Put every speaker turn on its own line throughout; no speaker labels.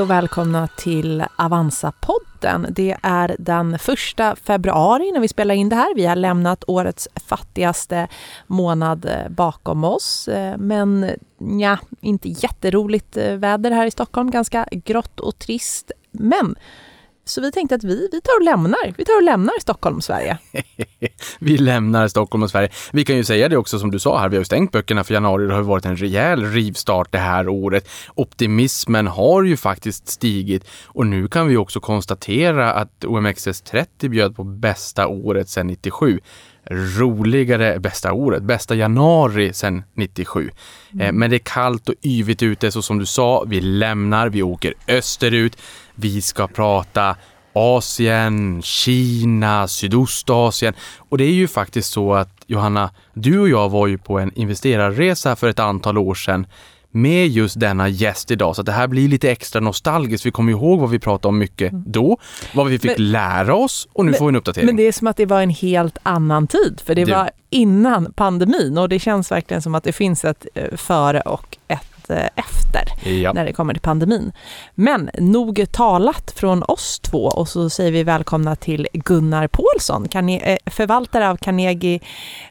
Hej och välkomna till Avanza-podden. Det är den första februari när vi spelar in det här. Vi har lämnat årets fattigaste månad eh, bakom oss. Eh, men ja, inte jätteroligt eh, väder här i Stockholm. Ganska grått och trist. Men så vi tänkte att vi, vi tar och lämnar. Vi tar och lämnar Stockholm och Sverige.
vi lämnar Stockholm och Sverige. Vi kan ju säga det också som du sa här, vi har ju stängt böckerna för januari. Det har varit en rejäl rivstart det här året. Optimismen har ju faktiskt stigit och nu kan vi också konstatera att OMXS30 bjöd på bästa året sedan 97 roligare bästa året, bästa januari sedan 97. Mm. Men det är kallt och yvigt ute så som du sa, vi lämnar, vi åker österut. Vi ska prata Asien, Kina, Sydostasien och det är ju faktiskt så att Johanna, du och jag var ju på en investerarresa för ett antal år sedan med just denna gäst idag. Så det här blir lite extra nostalgiskt. Vi kommer ihåg vad vi pratade om mycket mm. då, vad vi fick men, lära oss och nu men, får vi en uppdatering.
Men det är som att det var en helt annan tid, för det du. var innan pandemin och det känns verkligen som att det finns ett eh, före och ett efter ja. när det kommer till pandemin. Men nog talat från oss två och så säger vi välkomna till Gunnar Paulsson, eh, förvaltare av Carnegie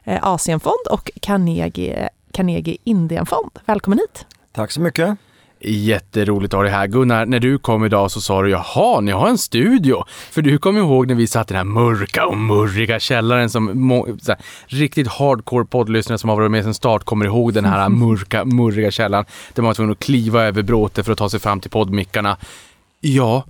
Asienfond och Carnegie Carnegie Indienfond. Välkommen hit!
Tack så mycket!
Jätteroligt att ha dig här. Gunnar, när du kom idag så sa du jaha, ni har en studio. För du kommer ihåg när vi satt i den här mörka och murriga källaren som här, riktigt hardcore poddlyssnare som har varit med sedan start kommer ihåg den här mörka, murriga källaren. Där man var tvungen att kliva över bråte för att ta sig fram till poddmickarna. Ja,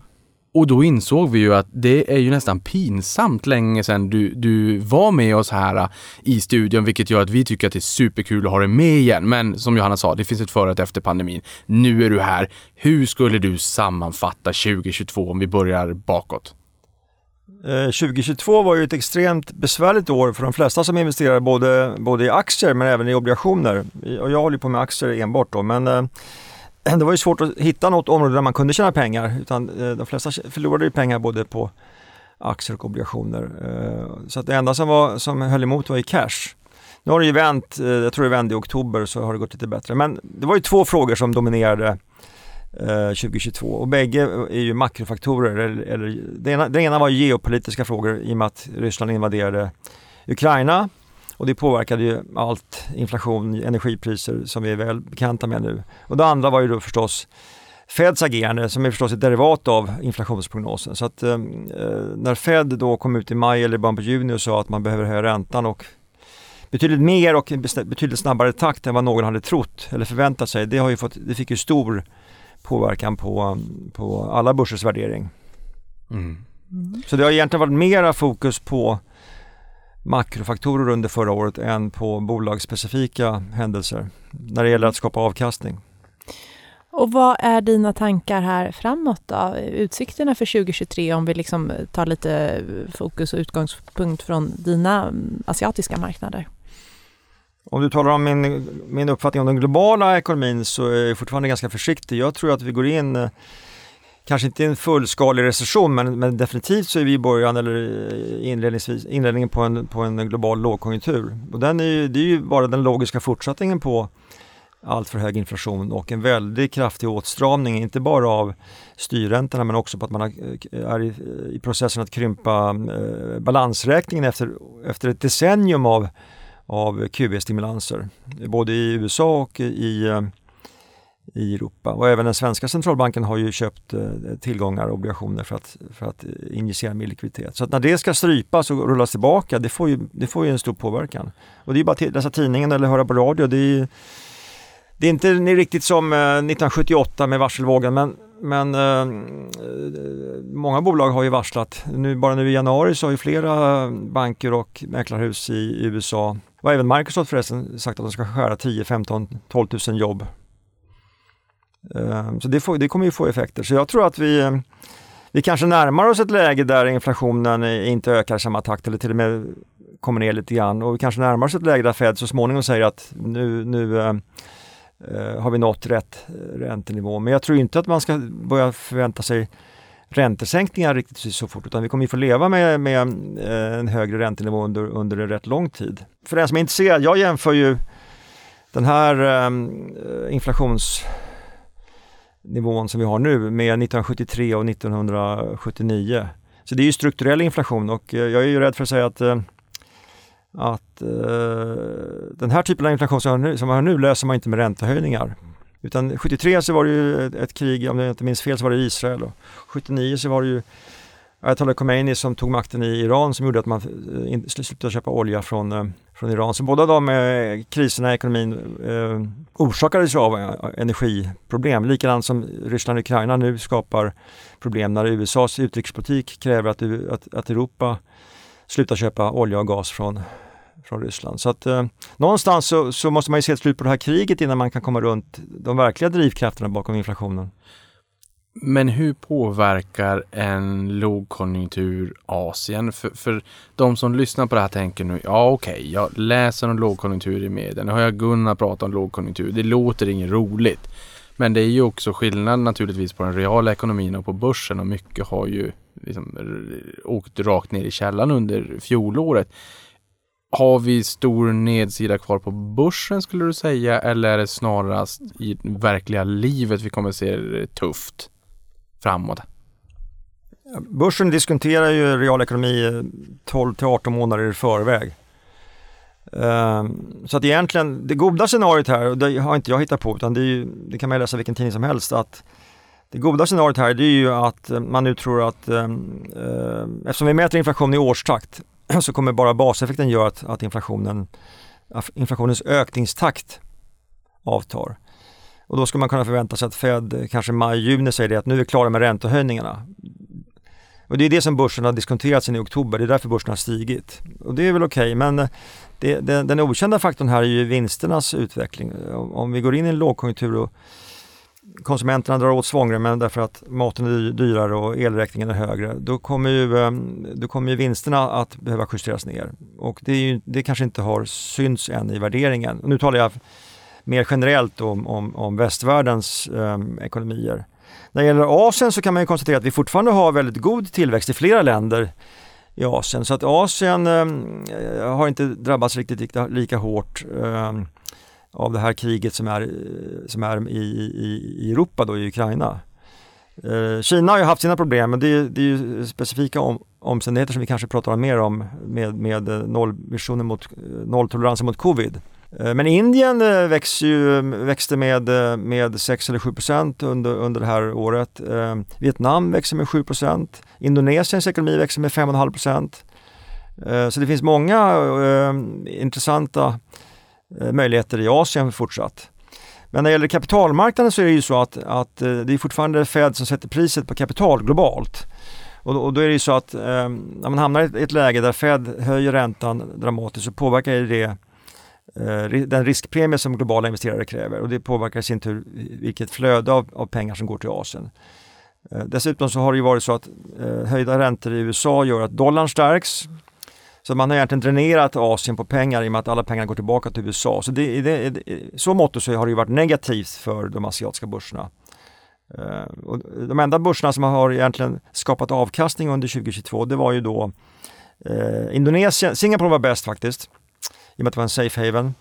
och då insåg vi ju att det är ju nästan pinsamt länge sedan du, du var med oss här äh, i studion, vilket gör att vi tycker att det är superkul att ha dig med igen. Men som Johanna sa, det finns ett före och efter pandemin. Nu är du här. Hur skulle du sammanfatta 2022 om vi börjar bakåt?
Eh, 2022 var ju ett extremt besvärligt år för de flesta som investerar både, både i aktier men även i obligationer. Och jag håller på med aktier enbart då, men eh, det var ju svårt att hitta något område där man kunde tjäna pengar utan eh, de flesta förlorade ju pengar både på aktier och obligationer. Eh, så att det enda som, var, som höll emot var i cash. Nu har det ju vänt, eh, jag tror det vände i oktober så har det gått lite bättre. Men det var ju två frågor som dominerade 2022 och bägge är ju makrofaktorer. Eller, eller, det, ena, det ena var geopolitiska frågor i och med att Ryssland invaderade Ukraina och det påverkade ju allt, inflation, energipriser som vi är väl bekanta med nu. Och det andra var ju då förstås Feds agerande som är förstås ett derivat av inflationsprognosen. Så att eh, när Fed då kom ut i maj eller början på juni och sa att man behöver höja räntan och betydligt mer och betydligt snabbare takt än vad någon hade trott eller förväntat sig. Det, har ju fått, det fick ju stor påverkan på, på alla börsers värdering. Mm. Mm. Så det har egentligen varit mera fokus på makrofaktorer under förra året än på bolagsspecifika händelser när det gäller att skapa avkastning.
Och vad är dina tankar här framåt då? Utsikterna för 2023 om vi liksom tar lite fokus och utgångspunkt från dina mm, asiatiska marknader?
Om du talar om min, min uppfattning om den globala ekonomin så är jag fortfarande ganska försiktig. Jag tror att vi går in kanske inte en fullskalig recession men, men definitivt så är vi i början eller inledningsvis, inledningen på en, på en global lågkonjunktur. Och den är ju, det är ju bara den logiska fortsättningen på allt för hög inflation och en väldigt kraftig åtstramning, inte bara av styrräntorna men också på att man eh, är i, processen att krympa eh, balansräkningen efter, efter ett decennium av, av QE-stimulanser. Både i USA och i eh, i Europa. Och även den svenska centralbanken har ju köpt eh, tillgångar och obligationer för att, för att eh, injicera mer likviditet. Så att när det ska strypas och rullas tillbaka, det får ju, det får ju en stor påverkan. Och det är bara att läsa tidningen eller höra på radio. Det är, det är inte riktigt som eh, 1978 med varselvågen men, men eh, många bolag har ju varslat. Nu, bara nu i januari så har ju flera banker och mäklarhus i USA och även Microsoft förresten sagt att de ska skära 10, 15, 12 000 jobb Ehm, så det, får, det kommer ju få effekter. Så jag tror att vi, ehm, vi kanske närmar oss ett läge där inflationen eh, inte ökar i samma takt eller till och med kommer ner lite grann och vi kanske närmar oss ett läge där Fed så småningom säger att nu, nu ehm, eh, har vi nått rätt eh, räntenivå. Men jag tror inte att man ska börja förvänta sig räntesänkningar riktigt så fort utan vi kommer ju få leva med, med eh, en högre räntenivå under, under en rätt lång tid. För den som är intresserad, jag jämför ju den här eh, inflations nivån som vi har nu med 1973 och 1979. Så det är ju strukturell inflation och eh, jag är ju rädd för att säga att eh, att eh, den här typen av inflation som vi har nu löser man inte med räntehöjningar. Utan 73 så var det ju ett, ett krig, om jag inte minns fel så var det Israel och 79 så var det ju Ayatollah Khomeini som tog makten i Iran som gjorde att man eh, slutade köpa olja från, eh, från Iran. Så båda de eh, kriserna i ekonomin eh, orsakades av eh, energiproblem. Likadant som Ryssland och Ukraina nu skapar problem när USAs utrikespolitik kräver att, att, att Europa slutar köpa olja och gas från, från Ryssland. Så att eh, någonstans så, så, måste man ju se ett slut på det här kriget innan man kan komma runt de verkliga drivkrafterna bakom inflationen.
Men hur påverkar en lågkonjunktur Asien? För, för de som lyssnar på det här tänker nu, ja okej, okay, jag läser om lågkonjunktur i media. Nu har jag Gunnar prata om lågkonjunktur. Det låter inget roligt. Men det är ju också skillnad naturligtvis på den reala ekonomin och på börsen och mycket har ju liksom åkt rakt ner i källan under fjolåret. Har vi stor nedsida kvar på börsen skulle du säga eller är det snarast i verkliga livet vi kommer se det tufft framåt?
Börsen diskuterar ju realekonomi 12 till 18 månader i förväg. Ehm, så att egentligen, det goda scenariot här, och det har inte jag hittat på utan det, ju, det kan man läsa i vilken tidning som helst, att det goda scenariot här det är ju att eh, man nu tror att eh, eh, eftersom vi mäter inflation i årstakt så kommer bara baseffekten göra att, att inflationen, inflationens ökningstakt avtar. Och då ska man kunna förvänta sig att Fed kanske maj-juni säger det att nu är vi klara med räntehöjningarna. Och det är det som börsen har diskonterat sen i oktober, det är därför börsen har stigit. Och det är väl okej, okay, men det, det, den okända faktorn här är ju vinsternas utveckling. Om vi går in i en lågkonjunktur och konsumenterna drar åt svångremmen därför att maten är dyrare och elräkningen är högre, då kommer ju, eh, då kommer ju vinsterna att behöva justeras ner. Och det, är ju, det kanske inte har synts än i värderingen. Och nu talar jag mer generellt om, om, om västvärldens um, ekonomier. När det gäller Asien så kan man konstatera att vi fortfarande har väldigt god tillväxt i flera länder i Asien. Så att Asien um, har inte drabbats riktigt lika, lika hårt um, av det här kriget som är, som är i, i, i Europa, då, i Ukraina. Eh, Kina har ju haft sina problem, men det är, det är ju specifika om, omständigheter som vi kanske pratar mer om med, med eh, nollvisionen mot mot covid. Eh, men Indien eh, växte, ju, växte med, eh, med 6 eller 7 procent under, under det här året. Vietnam växer med 7 procent. Indonesiens ekonomi växer med 5,5 procent. Så det finns många intressanta möjligheter i Asien fortsatt. Men när det gäller kapitalmarknaden så är det ju så att, att det är fortfarande Fed som sätter priset på kapital globalt. Och, och då är det ju så att eh, när man hamnar i ett läge där Fed höjer räntan dramatiskt så påverkar det Eh, den riskpremie som globala investerare kräver och det påverkar i sin tur vilket flöde av, av pengar som går till Asien. Eh, dessutom så har det ju varit så att eh, höjda räntor i USA gör att dollarn stärks. Så man har egentligen dränerat Asien på pengar i och med att alla pengar går tillbaka till USA. Så det, det, så mått så har det ju varit negativt för de asiatiska börserna. Och de enda börserna som har egentligen skapat avkastning under 2022 det var ju då eh, Indonesien, Singapore var bäst faktiskt i och med att det var en safe haven.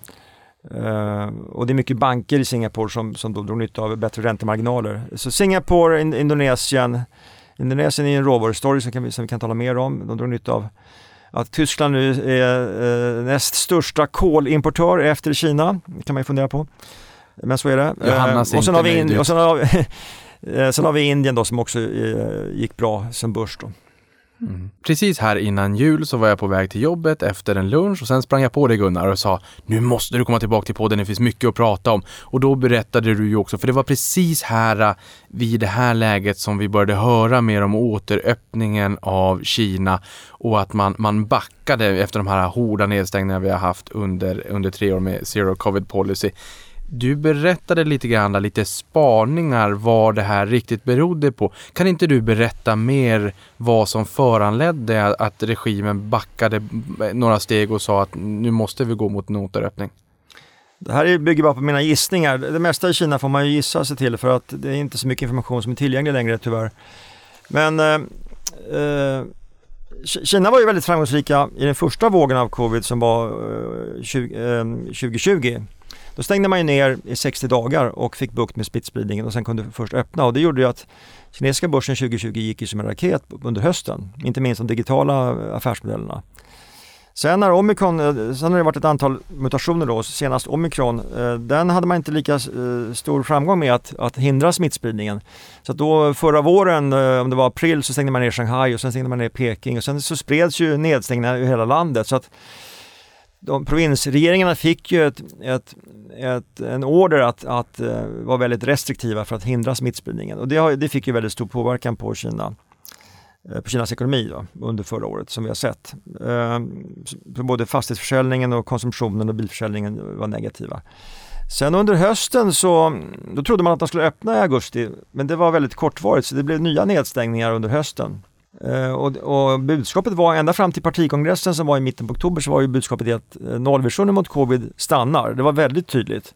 Uh, och det är mycket banker i Singapore som, som då drog nytta av bättre räntemarginaler. Så Singapore, in, Indonesien, Indonesien är en råvarustory som, kan som vi kan tala mer om. De drog nytta av att Tyskland nu är uh, näst största kolimportör efter Kina. Det kan man ju fundera på. Men så är det.
Uh, och sen har vi, in,
och sen har, sen har vi Indien då som också gick bra som börs. Då.
Mm. Precis här innan jul så var jag på väg till jobbet efter en lunch och sen sprang jag på dig Gunnar och sa nu måste du komma tillbaka till podden, det finns mycket att prata om. Och då berättade du ju också, för det var precis här äh, vid det här läget som vi började höra mer om återöppningen av Kina och att man, man backade efter de här hårda nedstängningarna vi har haft under, under tre år med zero covid policy. Du berättade lite grann, lite spaningar vad det här riktigt berodde på. Kan inte du berätta mer vad som föranledde att regimen backade några steg och sa att nu måste vi gå mot en återöppning?
Det här bygger bara på mina gissningar. Det mesta i Kina får man ju gissa sig till för att det är inte så mycket information som är tillgänglig längre tyvärr. Men eh, eh, Kina var ju väldigt framgångsrika i den första vågen av covid som var eh, 20, 2020 eh, då stängde man ju ner i 60 dagar och fick bukt med smittspridningen och sen kunde först öppna och det gjorde ju att kinesiska börsen 2020 gick ju som en raket under hösten, inte minst de digitala affärsmodellerna. Sen har omikron, eh, sen har det varit ett antal mutationer då, senast omikron, eh, den hade man inte lika eh, stor framgång med att, att hindra smittspridningen. Så då förra våren, om det var april, så stängde man ner Shanghai och sen stängde man ner Peking och sen så spreds ju nedstängningar i hela landet. Så att de, provinsregeringarna fick ju ett, ett, ett, en order att, att eh, vara väldigt restriktiva för att hindra smittspridningen och det, har, det fick ju väldigt stor påverkan på Kina. Eh, på Kinas ekonomi då, under förra året som vi har sett. Eh, både fastighetsförsäljningen och konsumtionen och bilförsäljningen var negativa. Sen under hösten så då trodde man att de skulle öppna i augusti men det var väldigt kortvarigt så det blev nya nedstängningar under hösten. Eh, och, och, budskapet var ända fram till partikongressen som var i mitten på oktober så var ju budskapet att eh, nollvisionen mot covid stannar. Det var väldigt tydligt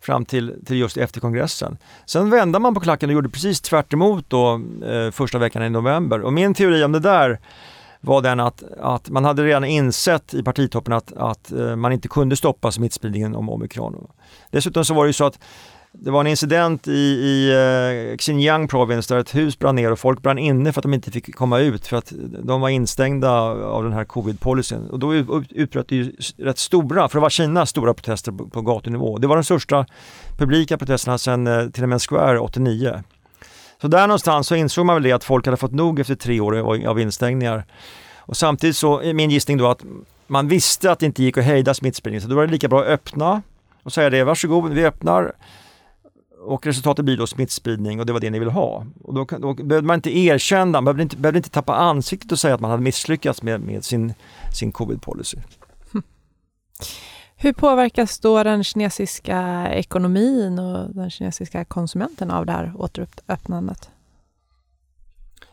fram till, till just efter kongressen. Sen vände man på klacken och gjorde precis tvärt då eh, första veckan i november. Och min teori om det där var den att, att man hade redan insett i partitoppen att, att eh, man inte kunde stoppa smittspridningen om omikron. Dessutom så var det ju så att det var en incident i, i uh, Xinjiang Province där ett hus brann ner och folk brann inne för att de inte fick komma ut för att de var instängda av den här covid-policyn. Och då utbröt det ju rätt stora, för det var Kina, stora protester på, på gatunivå. Det var de största publika protesterna sedan eh, uh, Tiananmen Square 89. Så där någonstans så insåg man väl det att folk hade fått nog efter tre år av, av instängningar. Och samtidigt så är min gissning då att man visste att det inte gick att hejda smittspridningen så då var det lika bra att öppna och säga det, varsågod, vi öppnar och resultatet blir då smittspridning och det var det ni ville ha. Och då, då behövde man inte erkänna, man behövde inte, behövde inte tappa ansiktet och säga att man hade misslyckats med, med sin, sin covid-policy.
Hur påverkas då den kinesiska ekonomin och den kinesiska konsumenten av det här återöppnandet?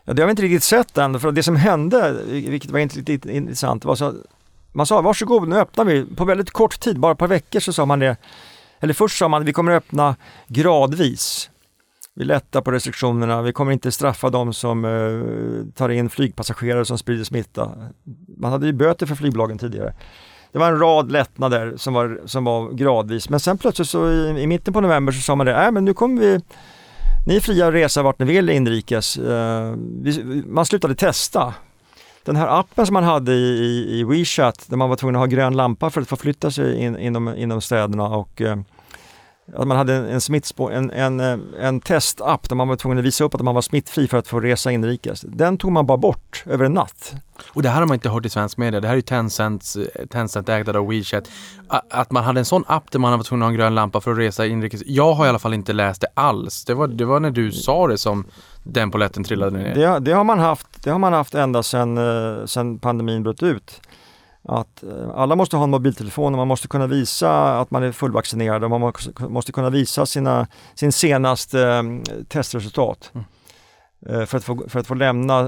Ja, det har vi inte riktigt sett än, för det som hände, vilket var lite intressant, var så man sa varsågod, nu öppnar vi. På väldigt kort tid, bara ett par veckor så sa man det eller först sa man att vi kommer öppna gradvis. Vi lättar på restriktionerna, vi kommer inte straffa de som eh, tar in flygpassagerare som sprider smitta. Man hade ju böter för flygbolagen tidigare. Det var en rad lättnader som var, som var gradvis, men sen plötsligt så i, i mitten på november så sa man det, nej men nu kommer vi ni är fria att resa vart ni vill inrikes. Eh, man slutade testa. Den här appen som man hade i, i, i WeChat där man var tvungen att ha grön lampa för att förflytta sig in, inom, inom städerna och eh, att man hade en, smittspår, en, en, eh, en testapp där man var tvungen att visa upp att man var smittfri för att få resa inrikes. Den tog man bara bort över en natt.
Och det här har man inte hört i svensk media. Det här är Tencent, eh, Tencent ägda av WeChat. Att man hade en sån app där man var tvungen att ha en grön lampa för att resa inrikes. Jag har i alla fall inte läst det alls. Det var, det var när du sa det som den poletten trillade ner.
Det, det, har, man haft, det har man haft ända sedan, eh, sedan pandemin bröt ut att eh, alla måste ha en mobiltelefon och man måste kunna visa att man är fullvaccinerad och man måste kunna visa sina, sin senaste eh, testresultat. Mm. För, att få, för att få lämna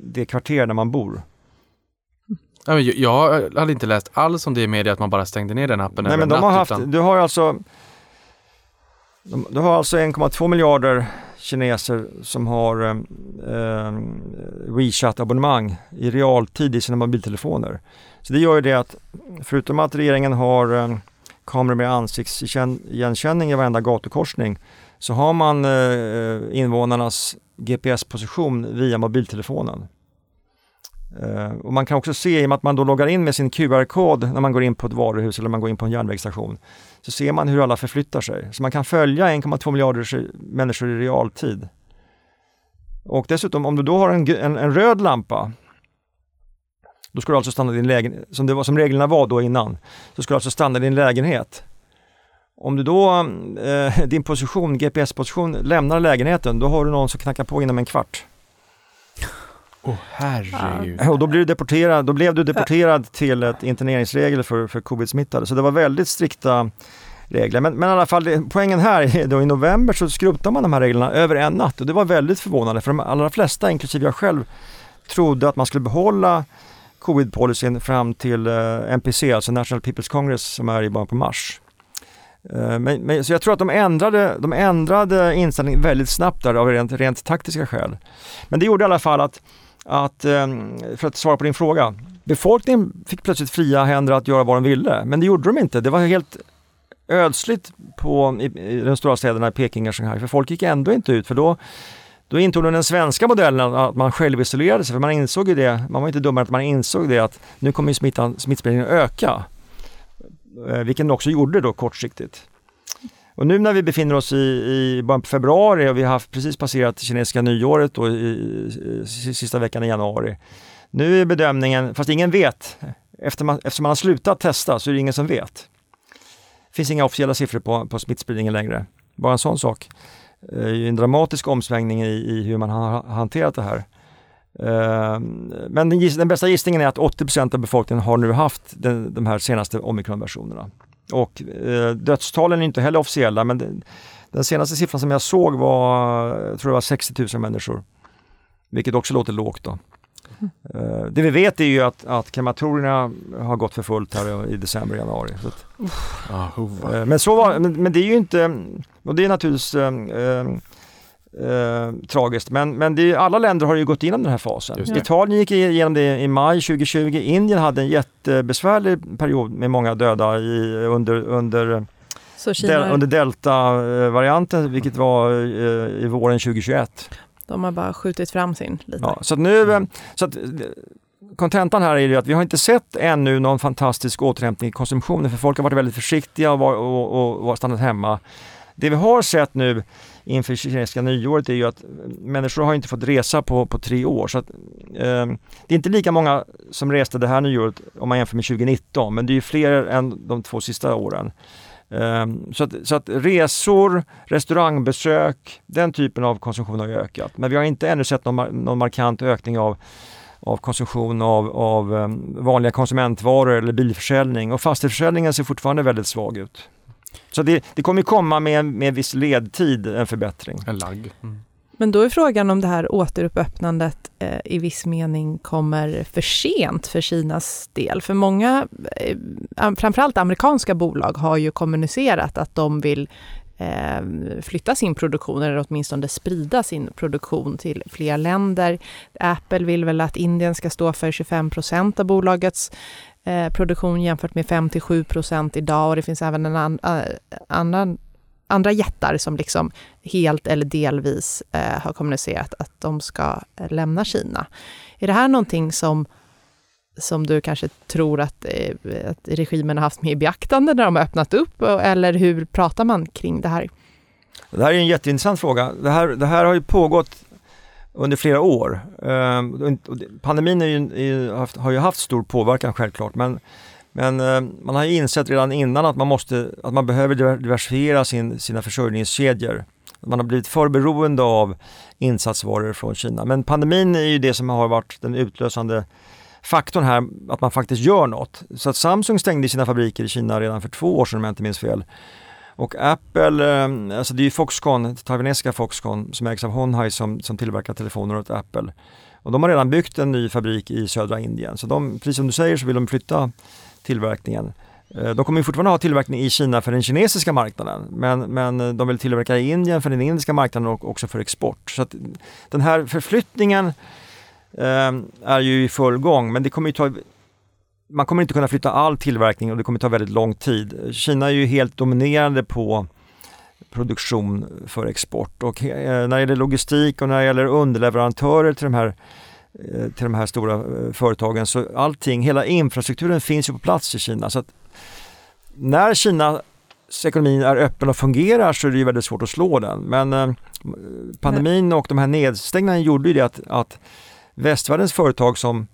det kvarter där man bor.
Jag hade inte läst alls om det i media att man bara stängde ner den appen
Nej, men de natt, har haft, utan... Du har alltså du har alltså 1,2 miljarder kineser som har eh, WeChat-abonnemang i realtid i sina mobiltelefoner. Så det gör ju det att förutom att regeringen har eh, kameror med ansiktsigenkänning i varenda gatukorsning så har man eh, eh invånarnas GPS-position via mobiltelefonen. Eh, och man kan också se, i och med att man då loggar in med sin QR-kod när man går in på ett varuhus eller man går in på en järnvägsstation, så ser man hur alla förflyttar sig. Så man kan följa 1,2 miljarder människor i realtid. Och dessutom, om du då har en, en, en röd lampa, då ska du alltså stanna i din lägenhet, som, det var, som reglerna var då innan, så ska du alltså stanna i din lägenhet. Om du då, eh, din position, GPS-position, lämnar lägenheten, då har du någon som knackar på inom en kvart.
Åh oh, herregud.
Och då, blev du deporterad, då blev du deporterad till ett interneringsregel för, för covid-smittade. Så det var väldigt strikta regler. Men, men i alla fall, poängen här är då i november så skrotade man de här reglerna över en natt och det var väldigt förvånande för de allra flesta, inklusive jag själv, trodde att man skulle behålla covid-policyn fram till eh, NPC, alltså National People's Congress som är i början på mars. Eh, men, men, så jag tror att de ändrade, de ändrade inställningen väldigt snabbt där av rent, rent taktiska skäl. Men det gjorde i alla fall att att, ehm, för att svara på din fråga, befolkningen fick plötsligt fria händer att göra vad de ville, men det gjorde de inte. Det var helt ödsligt på, i, i de stora städerna Peking och Shanghai för folk gick ändå inte ut för då då intog de den svenska modellen att man självisolerade sig för man insåg ju det, man var inte dummare att man insåg det att nu kommer smittan, smittspridningen öka. Vilken vilket den också gjorde då kortsiktigt. Och nu när vi befinner oss i, i början på februari och vi har haft precis passerat kinesiska nyåret då i, i, i sista veckan i januari. Nu är bedömningen, fast ingen vet, efter man, eftersom man har slutat testa så är det ingen som vet. Det finns inga officiella siffror på, på smittspridningen längre. Bara en sån sak. Eh, det är en dramatisk omsvängning i, i hur man har hanterat det här. Ehm, men den, den, bästa gissningen är att 80% av befolkningen har nu haft den, de här senaste omikronversionerna. Och eh, dödstalen är inte heller officiella men den, den, senaste siffran som jag såg var, jag tror det var 60 000 människor. Vilket också låter lågt då. Mm. det vi vet är ju att, att krematorierna har gått för fullt här i december januari. Så att, uh, men, så var, men, men, det är ju inte, och det är naturligtvis eh, eh, tragiskt. Men, men det är, alla länder har ju gått igenom den här fasen. Italien gick igenom det i maj 2020. Indien hade en jättebesvärlig period med många döda i, under, under, del, under delta-varianten vilket var i våren 2021.
De har bara skjutit fram sin lite.
Ja, så nu, mm. så att, kontentan här är ju att vi har inte sett ännu någon fantastisk återhämtning i konsumtionen för folk har varit väldigt försiktiga och, och, och, och stannat hemma. Det vi har sett nu inför kinesiska nyåret är ju att människor har inte fått resa på, på tre år. Så att, eh, det är inte lika många som reste det här nyåret om man jämför med 2019 men det är ju fler än de två sista åren. Eh, så, att, så att resor, restaurangbesök, den typen av konsumtion har ökat. Men vi har inte ännu sett någon, någon markant ökning av av konsumtion av, av um, vanliga konsumentvaror eller bilförsäljning och fastighetsförsäljningen ser fortfarande väldigt svag ut. Så det, det kommer komma med, med viss ledtid, en förbättring.
En lagg. Mm.
Men då är frågan om det här återöppnandet eh, i viss mening kommer för sent för Kinas del. För många, eh, framförallt amerikanska bolag, har ju kommunicerat att de vill eh, flytta sin produktion, eller åtminstone sprida sin produktion till fler länder. Apple vill väl att Indien ska stå för 25 procent av bolagets Eh, produktion jämfört med 5-7 procent idag och det finns även en an, eh, annan, andra jättar som liksom helt eller delvis eh, har kommunicerat att de ska eh, lämna Kina. Är det här någonting som, som du kanske tror att, att regimen har haft med i beaktande när de har öppnat upp eller hur pratar man kring det här?
Det här är en jätteintressant fråga. Det här, det här har ju pågått under flera år. Ehm, pandemin ju, har ju haft stor påverkan självklart men, men ehm, man har insett redan innan att man, måste, att man behöver diversifiera sin, sina försörjningskedjor. Man har blivit för beroende av insatsvaror från Kina. Men pandemin är ju det som har varit den utlösande faktorn här, att man faktiskt gör något. Så att Samsung stängde sina fabriker i Kina redan för två år sedan om jag inte minns fel. Och Apple, eh, alltså det är Foxconn, taiwanesiska Foxconn som ägs av Honhai som, som tillverkar telefoner åt Apple. Och de har redan byggt en ny fabrik i södra Indien. Så de, precis som du säger så vill de flytta tillverkningen. Eh, de kommer fortfarande ha tillverkning i Kina för den kinesiska marknaden men, men eh, de vill tillverka i Indien för den indiska marknaden och också för export. Så den här förflyttningen eh, är ju i full gång men det kommer ju ta man kommer inte kunna flytta all tillverkning och det kommer ta väldigt lång tid. Kina är ju helt dominerande på produktion för export och eh, när det gäller logistik och när det gäller underleverantörer till de här eh, till de här stora eh, företagen så allting, hela infrastrukturen finns ju på plats i Kina. Så att när Kinas ekonomi är öppen och fungerar så är det ju väldigt svårt att slå den. Men pandemin och de här nedstängningarna gjorde ju det att, att västvärldens företag som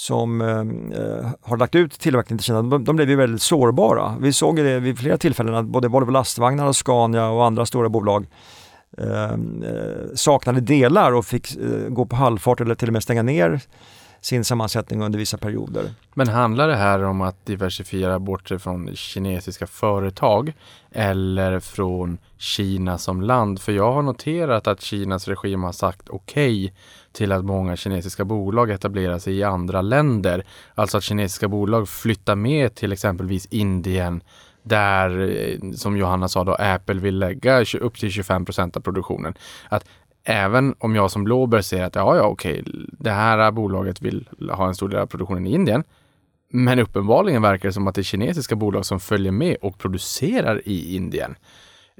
som eh, eh, har lagt ut tillverkning till Kina, de, de blev ju väldigt sårbara. Vi såg det vid flera tillfällen att både Volvo lastvagnar och Scania och andra stora bolag eh, eh, saknade delar och fick eh, gå på halvfart eller till och med stänga ner sin sammansättning under vissa perioder.
Men handlar det här om att diversifiera bort sig från kinesiska företag eller från Kina som land? För jag har noterat att Kinas regim har sagt okej okay till att många kinesiska bolag etablerar sig i andra länder. Alltså att kinesiska bolag flyttar med till exempelvis Indien där, eh, som Johanna sa då, Apple vill lägga upp till 25 procent av produktionen. Att även om jag som blåbär ser att ja, ja, okej, det här bolaget vill ha en stor del av produktionen i Indien, Men uppenbarligen verkar det som att det är kinesiska bolag som följer med och producerar i Indien.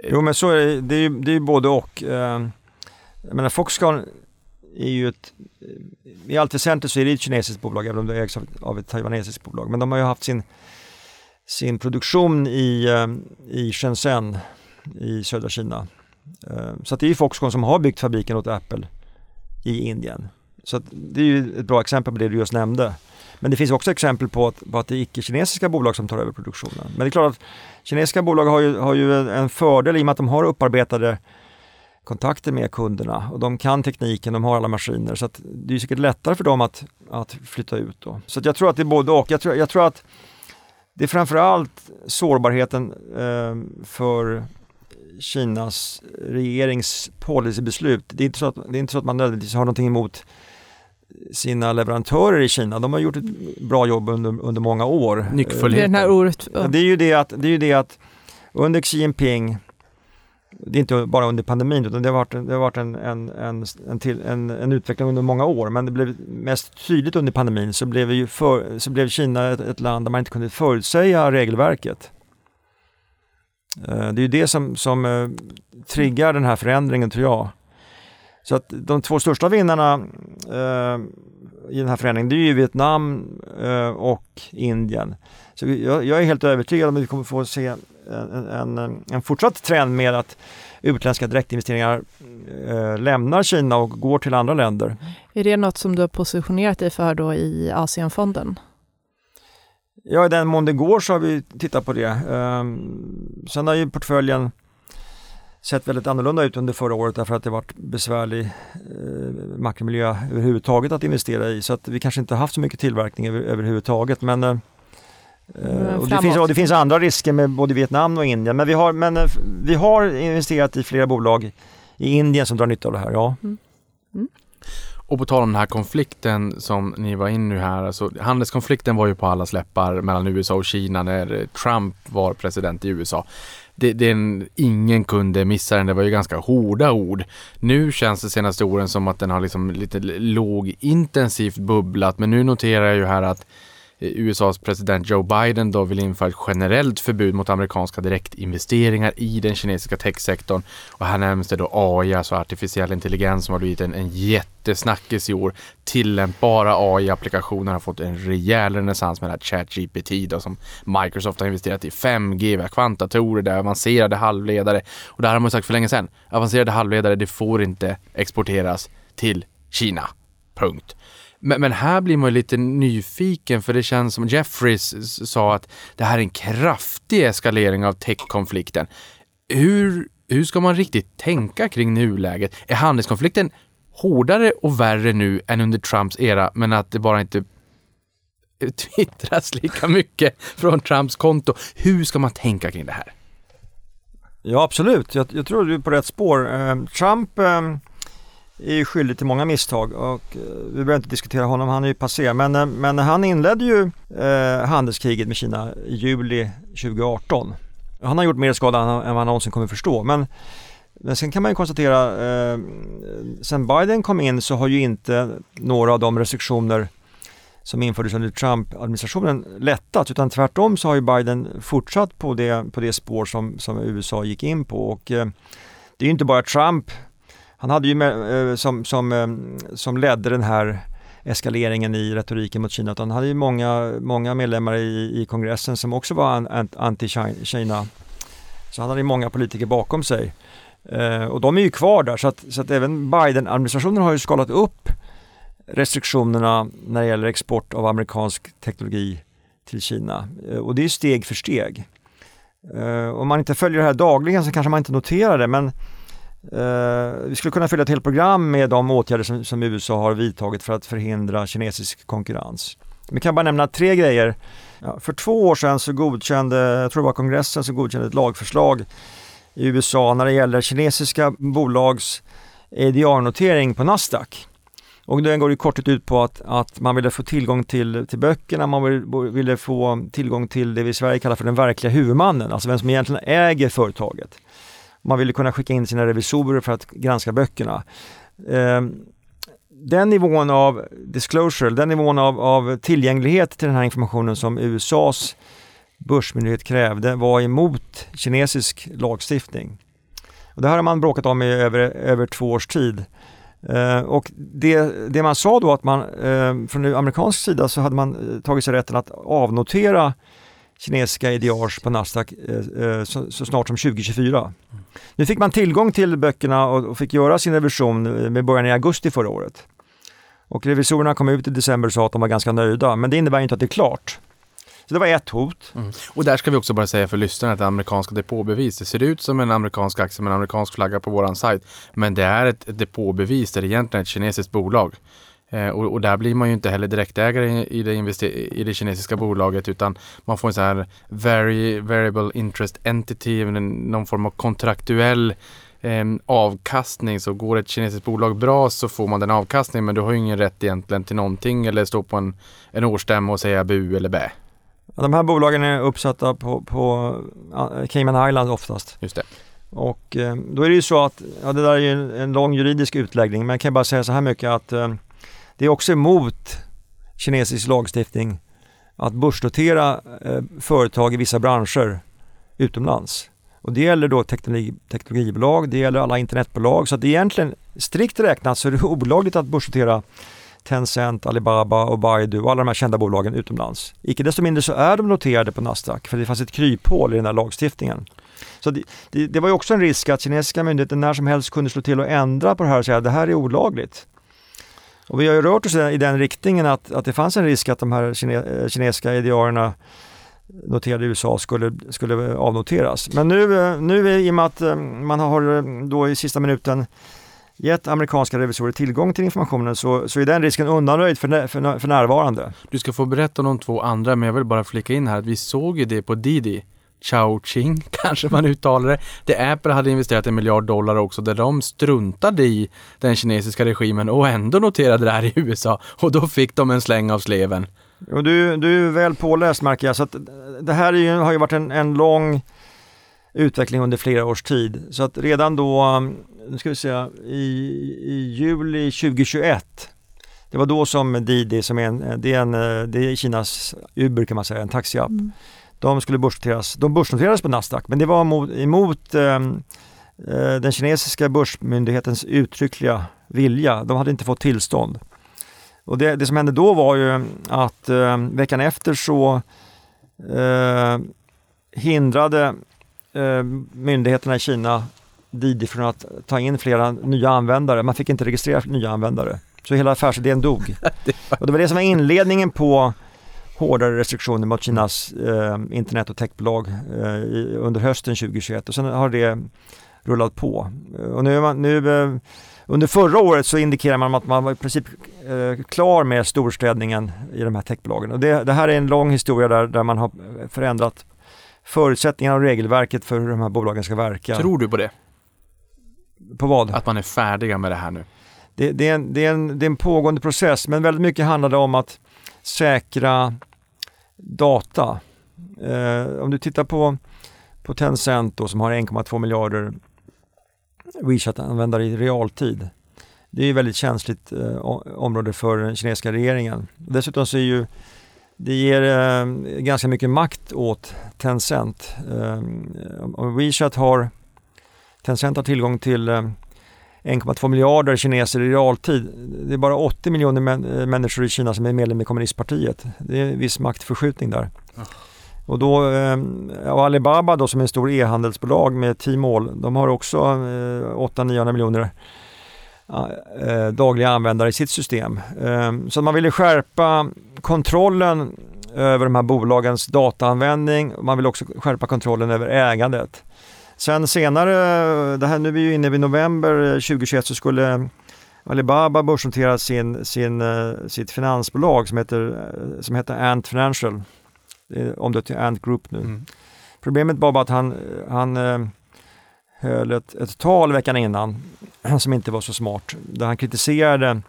Jo men så är det, det är, det är både och. Eh, jag menar Foxconn är ju ett, eh, i allt väsentligt så är det ett kinesiskt bolag även om det ägs av ett taiwanesiskt bolag. Men de har ju haft sin, sin produktion i, eh, i Shenzhen i södra Kina. Eh, så det är ju Foxconn som har byggt fabriken åt Apple i Indien. Så det är ju ett bra exempel på det du just nämnde. Men det finns också exempel på att, på att det är icke-kinesiska bolag som tar över produktionen. Men det är klart att kinesiska bolag har ju, har ju en fördel i och med att de har upparbetade kontakter med kunderna och de kan tekniken, de har alla maskiner så att det är säkert lättare för dem att, att flytta ut. Då. Så jag tror att det är både och. Jag tror, jag tror att det är framförallt sårbarheten eh, för Kinas regerings policybeslut. Det är, inte så att, det är inte så att man nödvändigtvis har någonting emot sina leverantörer i Kina. De har gjort ett bra jobb under, under många år.
Nyckfullheten.
Det, här ordet,
det, är ju det, att, det är ju det att under Xi Jinping det är inte bara under pandemin utan det har varit, det har varit en, en, en, en, till, en, en utveckling under många år men det blev mest tydligt under pandemin så blev, ju för, så blev Kina ett, ett land där man inte kunde förutsäga regelverket. Eh, det är ju det som, som eh, triggar den här förändringen tror jag. Så att de två största vinnarna eh, i den här förändringen det är ju Vietnam eh, och Indien. Så jag, jag, är helt övertygad om att vi kommer få se en, en, en fortsatt trend med att utländska direktinvesteringar eh, lämnar Kina och går till andra länder.
Är det något som du har positionerat dig för då i Asienfonden?
Ja, i den mån det går så har vi tittat på det. Um, sen har ju portföljen sett väldigt annorlunda ut under förra året därför att det varit besvärlig eh, makromiljö överhuvudtaget att investera i så att vi kanske inte haft så mycket tillverkning över, överhuvudtaget men eh, och det, finns, och det finns andra risker med både Vietnam och Indien men vi har, men eh, vi har investerat i flera bolag i Indien som drar nytta av det här. Ja. Mm.
Mm. Och på tal om den här konflikten som ni var in nu här, alltså handelskonflikten var ju på alla släppar mellan USA och Kina när Trump var president i USA det, det en, ingen kunde missa den. Det var ju ganska hårda ord. Nu känns det senaste åren som att den har liksom lite lågintensivt bubblat. Men nu noterar jag ju här att USAs president Joe Biden då vill införa ett generellt förbud mot amerikanska direktinvesteringar i den kinesiska techsektorn. Och här nämns det då AI, alltså artificiell intelligens som har blivit en, en jättesnackis i år. Tillämpbara AI-applikationer har fått en rejäl renässans med ChatGPT då som Microsoft har investerat i 5G, kvantdatorer, det är avancerade halvledare. Och det här har man sagt för länge sedan. Avancerade halvledare, det får inte exporteras till Kina. Punkt. Men, men, här blir man lite nyfiken för det känns som Jeffries sa att det här är en kraftig eskalering av techkonflikten. Hur, hur ska man riktigt tänka kring nuläget? Är handelskonflikten hårdare och värre nu än under Trumps era men att det bara inte twittras lika mycket från Trumps konto. Hur ska man tänka kring det här?
Ja absolut, jag, jag tror du är på rätt spår. Eh, Trump eh, är ju skyldig till många misstag och eh, vi behöver inte diskutera honom, han är ju passé. Men, eh, men han inledde ju eh, handelskriget med Kina i juli 2018. Han har gjort mer skada än vad han någonsin kommer förstå. Men, men sen kan man ju konstatera, eh, sen Biden kom in så har ju inte några av de restriktioner som infördes under Trump-administrationen lättat utan tvärtom så har ju Biden fortsatt på det, på det spår som, som USA gick in på. Och, eh, det är ju inte bara Trump han hade ju med, eh, som, som, eh, som ledde den här eskaleringen i retoriken mot Kina. Han hade ju många, många medlemmar i, i kongressen som också var anti-Kina. Så han hade ju många politiker bakom sig. Eh, och de är ju kvar där så att, så att även Biden-administrationen har ju skalat upp restriktionerna när det gäller export av amerikansk teknologi till Kina. Eh, och det är steg för steg. Eh, om man inte följer det här dagligen så kanske man inte noterar det men Uh, vi skulle kunna fylla ett helt program med de åtgärder som, som, USA har vidtagit för att förhindra kinesisk konkurrens. Vi kan bara nämna tre grejer. Ja, för två år sedan så godkände, jag tror det var kongressen som godkände ett lagförslag i USA när det gäller kinesiska bolags EDR-notering på Nasdaq. Och den går i korthet ut på att, att man ville få tillgång till, till böckerna, man ville, ville få tillgång till det vi i Sverige kallar för den verkliga huvudmannen, alltså vem som egentligen äger företaget. Man ville kunna skicka in sina revisorer för att granska böckerna. Ehm, den nivån av disclosure, den nivån av, av tillgänglighet till den här informationen som USAs börsmyndighet krävde var emot kinesisk lagstiftning. Och det här har man bråkat om i över, över två års tid. Eh, och det, det, man sa då att man eh, från amerikansk sida så hade man eh, tagit sig rätten att avnotera kinesiska IDRs på Nasdaq eh, eh, så, så, snart som 2024. Nu fick man tillgång till böckerna och, och fick göra sin revision eh, med början i augusti förra året. Och revisorerna kom ut i december och sa att de var ganska nöjda, men det innebär inte att det är klart. Så det var ett hot. Mm.
Och där ska vi också bara säga för lyssnarna att det amerikanska depåbevis, det ser ut som en amerikansk aktie med en amerikansk flagga på våran sajt. Men det är ett depåbevis där det egentligen är ett kinesiskt bolag. Eh, och, och, där blir man ju inte heller direktägare i det, i det kinesiska bolaget utan man får en sån här very, variable interest entity, någon form av kontraktuell eh, avkastning. Så går ett kinesiskt bolag bra så får man den avkastningen men du har ju ingen rätt egentligen till någonting eller stå på en, en årsstämma och säga bu eller bä.
De här bolagen är uppsatta på, på Cayman Island oftast.
Just det.
Och eh, då är det ju så att, ja det där är ju en, en lång juridisk utläggning, men jag kan bara säga så här mycket att eh, det är också emot kinesisk lagstiftning att börsnotera eh, företag i vissa branscher utomlands. Och det gäller då teknologi, teknologibolag, det gäller alla internetbolag. Så att egentligen strikt räknat så är det olagligt att börsnotera Tencent, Alibaba och Baidu och alla de här kända bolagen utomlands. Icke desto mindre så är de noterade på Nasdaq för det fanns ett kryphål i den här lagstiftningen. Så det, det, det var ju också en risk att kinesiska myndigheter när som helst kunde slå till och ändra på det här och säga att det här är olagligt. Och vi har ju rört oss i den riktningen att, att det fanns en risk att de här kine, eh, kinesiska idearerna noterade i USA skulle, skulle avnoteras. Men nu, eh, nu i och med att eh, man har då i sista minuten gett amerikanska revisorer tillgång till informationen så, så är den risken undanröjd för, för, för närvarande.
Du ska få berätta om de två andra men jag vill bara flika in här att vi såg ju det på Didi. Chao Ching kanske man uttalar det. Där Apple hade investerat en miljard dollar också där de struntade i den kinesiska regimen och ändå noterade det här i USA och då fick de en släng av sleven.
Och du, du är väl påläst märker jag så att det här ju, har ju varit en, en lång utveckling under flera års tid. Så att redan då nu ska vi se, i, i juli 2021 det var då som Didi, som är en, det är, en, det är Kinas Uber kan man säga, en taxiapp. Mm. De skulle börsnoteras, de börsnoterades på Nasdaq men det var emot, emot eh, den kinesiska börsmyndighetens uttryckliga vilja. De hade inte fått tillstånd. Och det, det som hände då var ju att eh, veckan efter så eh, hindrade eh, myndigheterna i Kina Didi från att ta in flera nya användare. Man fick inte registrera nya användare. Så hela affärsidén dog. och det var det som var inledningen på hårdare restriktioner mot Kinas eh, internet och techbolag eh, i, under hösten 2021 och sen har det rullat på. Och nu, man, nu eh, under förra året så indikerar man att man var i princip eh, klar med storstädningen i de här techbolagen. Och det, det, här är en lång historia där, där man har förändrat förutsättningarna och regelverket för hur de här bolagen ska verka.
Tror du på det?
På vad?
Att man är färdiga med det här nu?
Det, det, är en, det, är en, det är en pågående process men väldigt mycket handlar det om att säkra data. Eh, om du tittar på, på Tencent då, som har 1,2 miljarder WeChat-användare i realtid. Det är ett väldigt känsligt eh, område för den kinesiska regeringen. Dessutom så är ju det ger eh, ganska mycket makt åt Tencent. Eh, WeChat har Tencent har tillgång till eh, 1,2 miljarder kineser i realtid. Det är bara 80 miljoner män, eh, människor i Kina som är medlem i kommunistpartiet. Det är en viss maktförskjutning där. Och då, eh, och Alibaba då som är en stor e-handelsbolag med Tmall, de har också eh, 800-900 miljoner dagliga användare i sitt system. Så man ville skärpa kontrollen över de här bolagens dataanvändning. Man vill också skärpa kontrollen över ägandet. Sen senare, det här, nu är vi inne i november 2021 så skulle Alibaba börsnotera sin, sin, eh, sitt finansbolag som heter, eh, som heter Ant Financial. Omdöpt till Ant Group nu. Mm. Problemet var bara att han, han eh, höll ett, ett tal veckan innan som inte var så smart. Där han kritiserade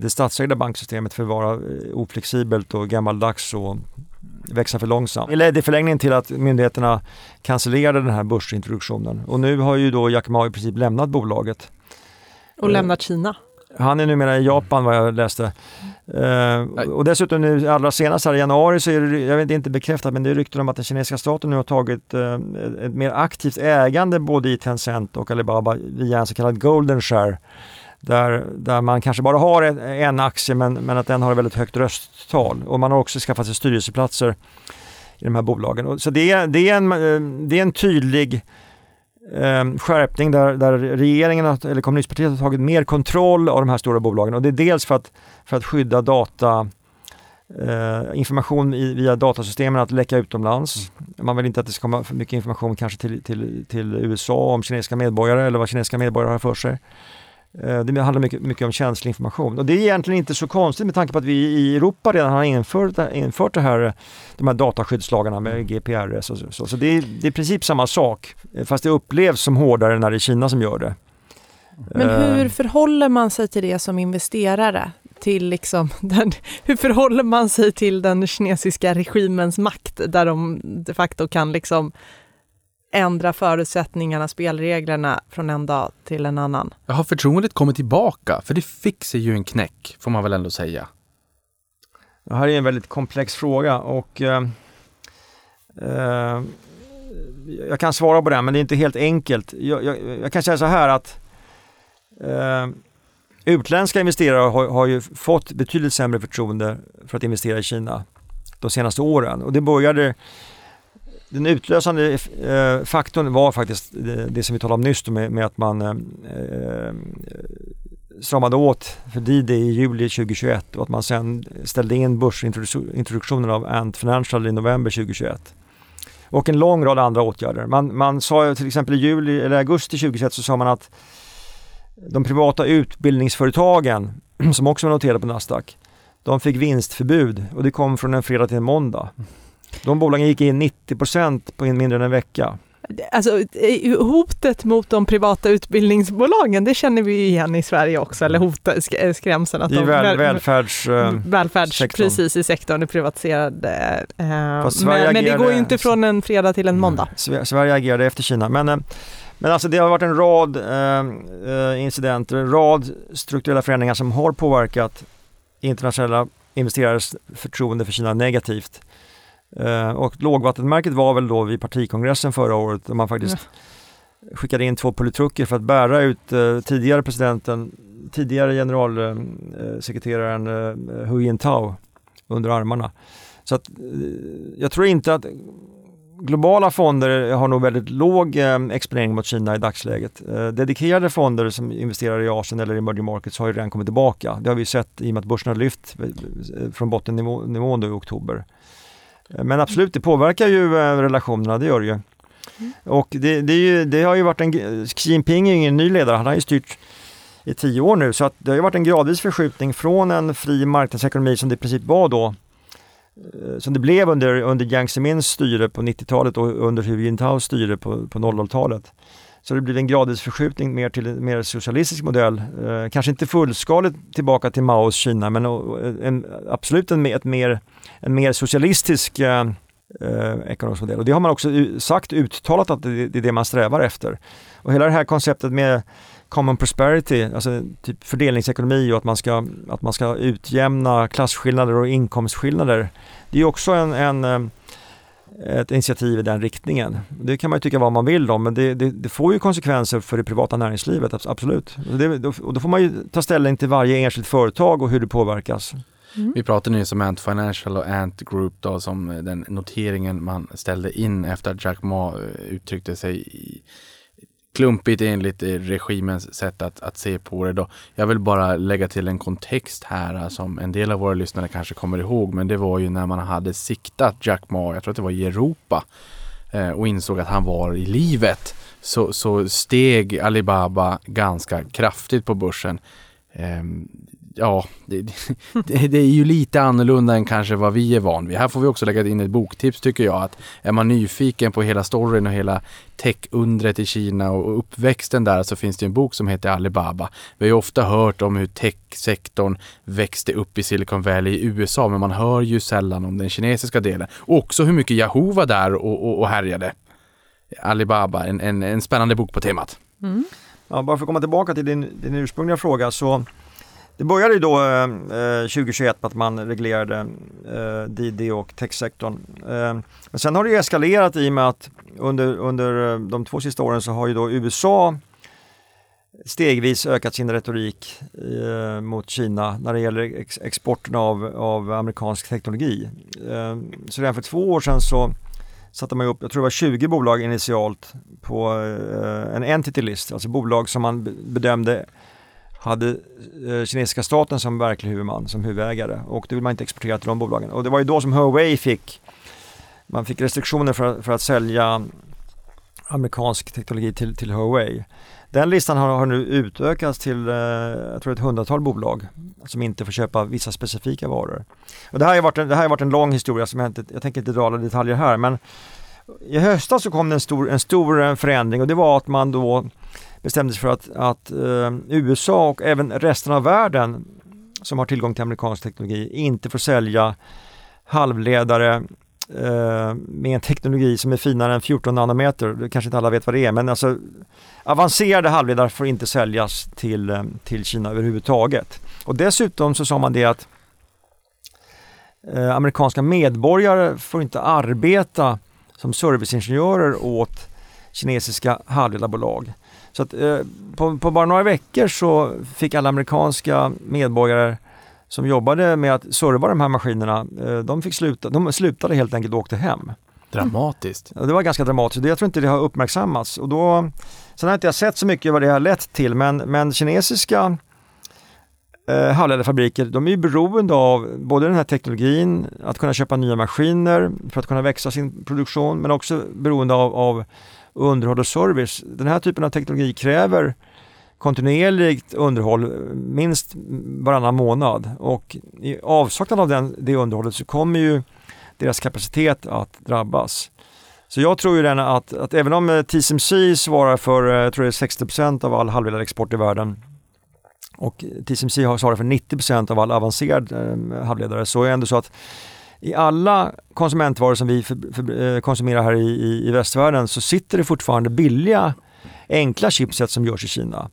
det statsägda banksystemet för att vara oflexibelt och gammaldags och växa för långsamt. Det ledde i förlängningen till att myndigheterna cancellerade den här börsintroduktionen och nu har ju då Jack Ma i princip lämnat bolaget.
Och lämnat Kina.
Han är numera i Japan vad jag läste. Uh, och dessutom nu allra senast här i januari så är det, jag vet inte bekräftat, men det är rykten om att den kinesiska staten nu har tagit uh, ett mer aktivt ägande både i Tencent och Alibaba via en så kallad golden share. Där, där man kanske bara har en aktie men, men att den har ett väldigt högt rösttal. Och man har också skaffat sig styrelseplatser i de här bolagen. Så det är, det är, en, eh, det är en tydlig eh, skärpning där, där regeringen eller kommunistpartiet har tagit mer kontroll av de här stora bolagen och det är dels för att, för att skydda data eh, information i, via datasystemen att läcka utomlands. Mm. Man vill inte att det ska komma för mycket information kanske till, till, till USA om kinesiska medborgare eller vad kinesiska medborgare har för sig. Eh, det handlar mycket, mycket om känslig information och det är egentligen inte så konstigt med tanke på att vi i Europa redan har infört, infört det här, de här dataskyddslagarna med GPRS och så. Så det är, det är i princip samma sak fast det upplevs som hårdare när det är Kina som gör det.
Men hur eh. förhåller man sig till det som investerare? Till liksom den, hur förhåller man sig till den kinesiska regimens makt där de de facto kan liksom ändra förutsättningarna, spelreglerna från en dag till en annan.
Har förtroendet kommit tillbaka? För det fick sig ju en knäck, får man väl ändå säga.
Det här är en väldigt komplex fråga och eh, eh, jag kan svara på den, men det är inte helt enkelt. Jag, jag, jag kan säga så här att eh, utländska investerare har, har ju fått betydligt sämre förtroende för att investera i Kina de senaste åren och det började den utlösande eh, faktorn var faktiskt det, det, som vi talade om nyss med, med att man eh, eh stramade åt för Didi i juli 2021 och att man sen ställde in börsintroduktionen av Ant Financial i november 2021. Och en lång rad andra åtgärder. Man, man sa till exempel i juli eller augusti 2021 så sa man att de privata utbildningsföretagen som också var noterade på Nasdaq de fick vinstförbud och det kom från en fredag till en måndag. De bolagen gick in 90% på mindre än en vecka.
Alltså hotet mot de privata utbildningsbolagen, det känner vi igen i Sverige också, eller hotet, skrämseln
att I de... Väl, välfärds...
Uh, välfärds, sektorn. precis, i sektorn, det privatiserade. Uh, men, men, det går ju inte från en fredag till en måndag.
Mm. Sverige agerade efter Kina, men, men alltså det har varit en rad uh, incidenter, en rad strukturella förändringar som har påverkat internationella investerares förtroende för Kina negativt. Eh, och lågvattenmärket var väl då vid partikongressen förra året då man faktiskt ja. skickade in två politruker för att bära ut uh, tidigare presidenten, tidigare generalsekreteraren uh, Hu Jintao under armarna. Så att jag tror inte att globala fonder har nog väldigt låg exponering mot Kina i dagsläget. dedikerade fonder som investerar i Asien eller i emerging markets har ju redan kommit tillbaka. Det har vi sett i och med att börsen har lyft från bottennivån i oktober. Men absolut, det påverkar ju eh, relationerna, det gör det ju. Mm. Och det, det, ju, det, har ju varit en, Xi Jinping är ingen ny ledare, han har ju styrt i tio år nu så att det har ju varit en gradvis förskjutning från en fri marknadsekonomi som det i princip var då eh, som det blev under, under Jiang Zemins styre på 90-talet och under Hu Jintaos styre på, på 00-talet. Så det blir en gradvis förskjutning mer till en mer socialistisk modell. Eh, kanske inte fullskaligt tillbaka till Maos Kina men en, absolut en, ett mer en mer socialistisk eh, eh, ekonomisk modell. Och det har man också sagt uttalat att det, är det man strävar efter. Och hela det här konceptet med common prosperity, alltså typ fördelningsekonomi och att man ska, att man ska utjämna klasskillnader och inkomstskillnader. Det är också en, en eh, ett initiativ i den riktningen. Det kan man ju tycka vad man vill om men det, det, det får ju konsekvenser för det privata näringslivet, absolut. Det, och då får man ju ta ställning till varje enskilt företag och hur det påverkas.
Mm. Vi pratade nyss om Ant Financial och Ant Group då som den noteringen man ställde in efter att Jack Ma eh, uttryckte sig klumpigt enligt eh, regimens sätt att, att se på det. Då. Jag vill bara lägga till en kontext här eh, som en del av våra lyssnare kanske kommer ihåg. Men det var ju när man hade siktat Jack Ma, jag tror att det var i Europa, eh, och insåg att han var i livet. Så, så steg Alibaba ganska kraftigt på börsen. Ehm, Ja, det, det, det, är ju lite annorlunda än kanske vad vi är van vid. Här får vi också lägga in ett boktips tycker jag. att Är man nyfiken på hela storyn och hela tech-undret i Kina och uppväxten där så finns det en bok som heter Alibaba. Vi har ju ofta hört om hur tech-sektorn växte upp i Silicon Valley i USA men man hör ju sällan om den kinesiska delen. Och också hur mycket Yahoo var där och, och, och härjade. Alibaba, en, en, en spännande bok på temat. Mm.
Ja, bara för att komma tillbaka till din, din ursprungliga fråga så det började ju då eh, eh 2021 med att man reglerade eh, DD och techsektorn. Eh, men sen har det eskalerat i och med att under, under eh, de två sista åren så har ju då USA stegvis ökat sin retorik eh, mot Kina när det gäller ex exporten av, av amerikansk teknologi. Eh, så redan för två år sedan så satte man upp, jag tror det var 20 bolag initialt på eh, en entity list, alltså bolag som man bedömde hade eh, kinesiska staten som verklig huvudman, som huvudägare och det vill man inte exportera till de bolagen. Och det var ju då som Huawei fick, man fick restriktioner för, för att sälja amerikansk teknologi till, till Huawei. Den listan har, har nu utökats till eh, jag tror ett hundratal bolag som inte får köpa vissa specifika varor. Och det, här har varit en, det här har varit en lång historia som jag inte, jag tänker inte dra alla detaljer här men i höstas så kom det en stor, en stor förändring och det var att man då bestämde sig för att, att eh, USA och även resten av världen som har tillgång till amerikansk teknologi inte får sälja halvledare eh, med en teknologi som är finare än 14 nanometer. Det Kanske inte alla vet vad det är men alltså avancerade halvledare får inte säljas till, eh, till Kina överhuvudtaget. Och dessutom så sa man det att eh, amerikanska medborgare får inte arbeta som serviceingenjörer åt kinesiska halvledarbolag. Så att, eh, på, på, bara några veckor så fick alla amerikanska medborgare som jobbade med att serva de här maskinerna, eh, de, fick sluta, de slutade helt enkelt och åkte hem.
Dramatiskt.
Ja, det var ganska dramatiskt. Jag tror inte det har uppmärksammats. Och då, sen har inte jag sett så mycket vad det har lett till men, men kinesiska eh, halvledarfabriker, de är ju beroende av både den här teknologin, att kunna köpa nya maskiner för att kunna växa sin produktion, men också beroende av, av underhåll och service. Den här typen av teknologi kräver kontinuerligt underhåll minst varannan månad och i avsaknad av den, det underhållet så kommer ju deras kapacitet att drabbas. Så jag tror ju den att, att även om eh, TSMC svarar för eh, jag tror det är 60% av all halvledarexport i världen och TSMC har svarat för 90% av all avancerad eh, halvledare så är det ändå så att i alla konsumentvaror som vi för, för, eh, konsumerar här i, i, i västvärlden så sitter det fortfarande billiga enkla chipset som görs i Kina.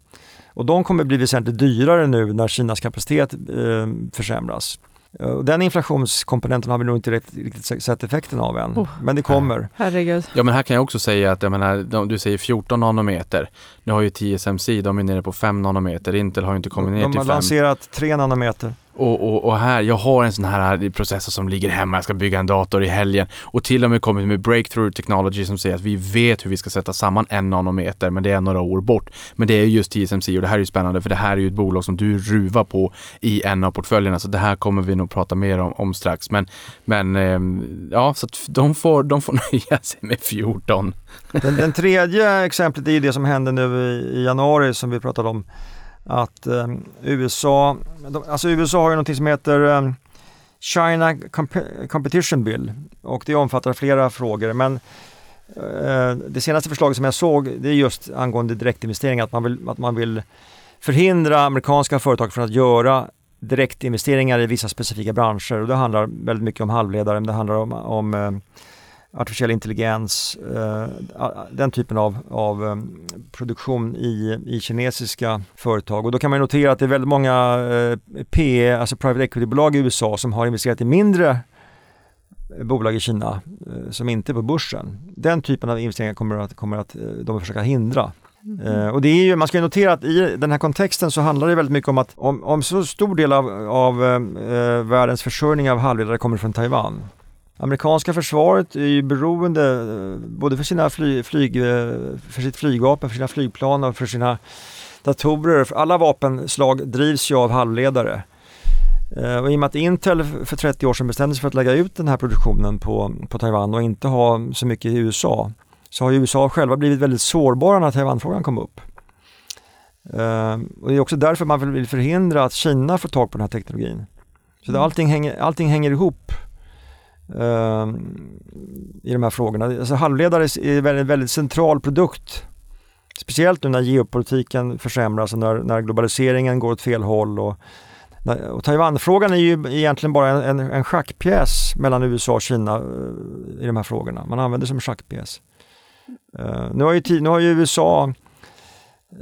Och de kommer bli väsentligt dyrare nu när Kinas kapacitet eh, försämras. Den inflationskomponenten har vi nog inte riktigt sett effekten av än, oh, men det kommer.
Herregud.
Ja men här kan jag också säga att jag menar, du säger 14 nanometer. Nu har ju TSMC, de är nere på 5 nanometer. Intel har ju inte kommit ner
de
till 5.
De har lanserat 3 nanometer.
Och, och, och, här, jag har en sån här processor som ligger hemma, jag ska bygga en dator i helgen och till och med kommit med breakthrough technology som säger att vi vet hur vi ska sätta samman en nanometer men det är några år bort. Men det är just TSMC och det här är ju spännande för det här är ju ett bolag som du ruvar på i en av portföljerna så det här kommer vi nog prata mer om, om strax. Men, men ehm, ja, så att de får, de får nöja sig med 14.
Den, den tredje exemplet är det som hände nu i januari som vi pratade om att eh, USA, alltså USA har ju någonting som heter eh, China Comp Competition Bill. Och det omfattar flera frågor men eh, det senaste förslaget som jag såg det är just angående direktinvesteringar, att man vill, att man vill förhindra amerikanska företag från att göra direktinvesteringar i vissa specifika branscher. Och det handlar väldigt mycket om halvledare, men det handlar om, om eh, artificiell intelligens, eh, den typen av, av eh, produktion i, i kinesiska företag. Och då kan man notera att det är väldigt många eh, PE, alltså private equity-bolag i USA som har investerat i mindre bolag i Kina som inte är på börsen. Den typen av investeringar kommer att, kommer att de försöka hindra. Mm. Och det är ju, man ska notera att i den här kontexten så handlar det väldigt mycket om att om, om så stor del av, av världens försörjning av halvledare kommer från Taiwan Amerikanska försvaret är ju beroende eh, både för, sina fly, flyg, eh, för sitt flygvapen, för sina flygplan och för sina datorer. Alla vapenslag drivs ju av halvledare. Eh, och I och med att Intel för 30 år sedan bestämde sig för att lägga ut den här produktionen på, på Taiwan och inte ha så mycket i USA så har USA själva blivit väldigt sårbara när Taiwanfrågan kom upp. Och det är också därför man vill förhindra att Kina får tag på den här teknologin. Så mm. allting, hänger, allting hänger ihop Ehm, i de här frågorna. Alltså halvledare är en väldigt, central produkt. Speciellt nu när geopolitiken försämras och när, när globaliseringen går åt fel håll. Och, och Taiwanfrågan är ju egentligen bara en, en schackpjäs mellan USA och Kina eh, i de här frågorna. Man använder det som schackpjäs. Uh, nu, har ju, nu har ju USA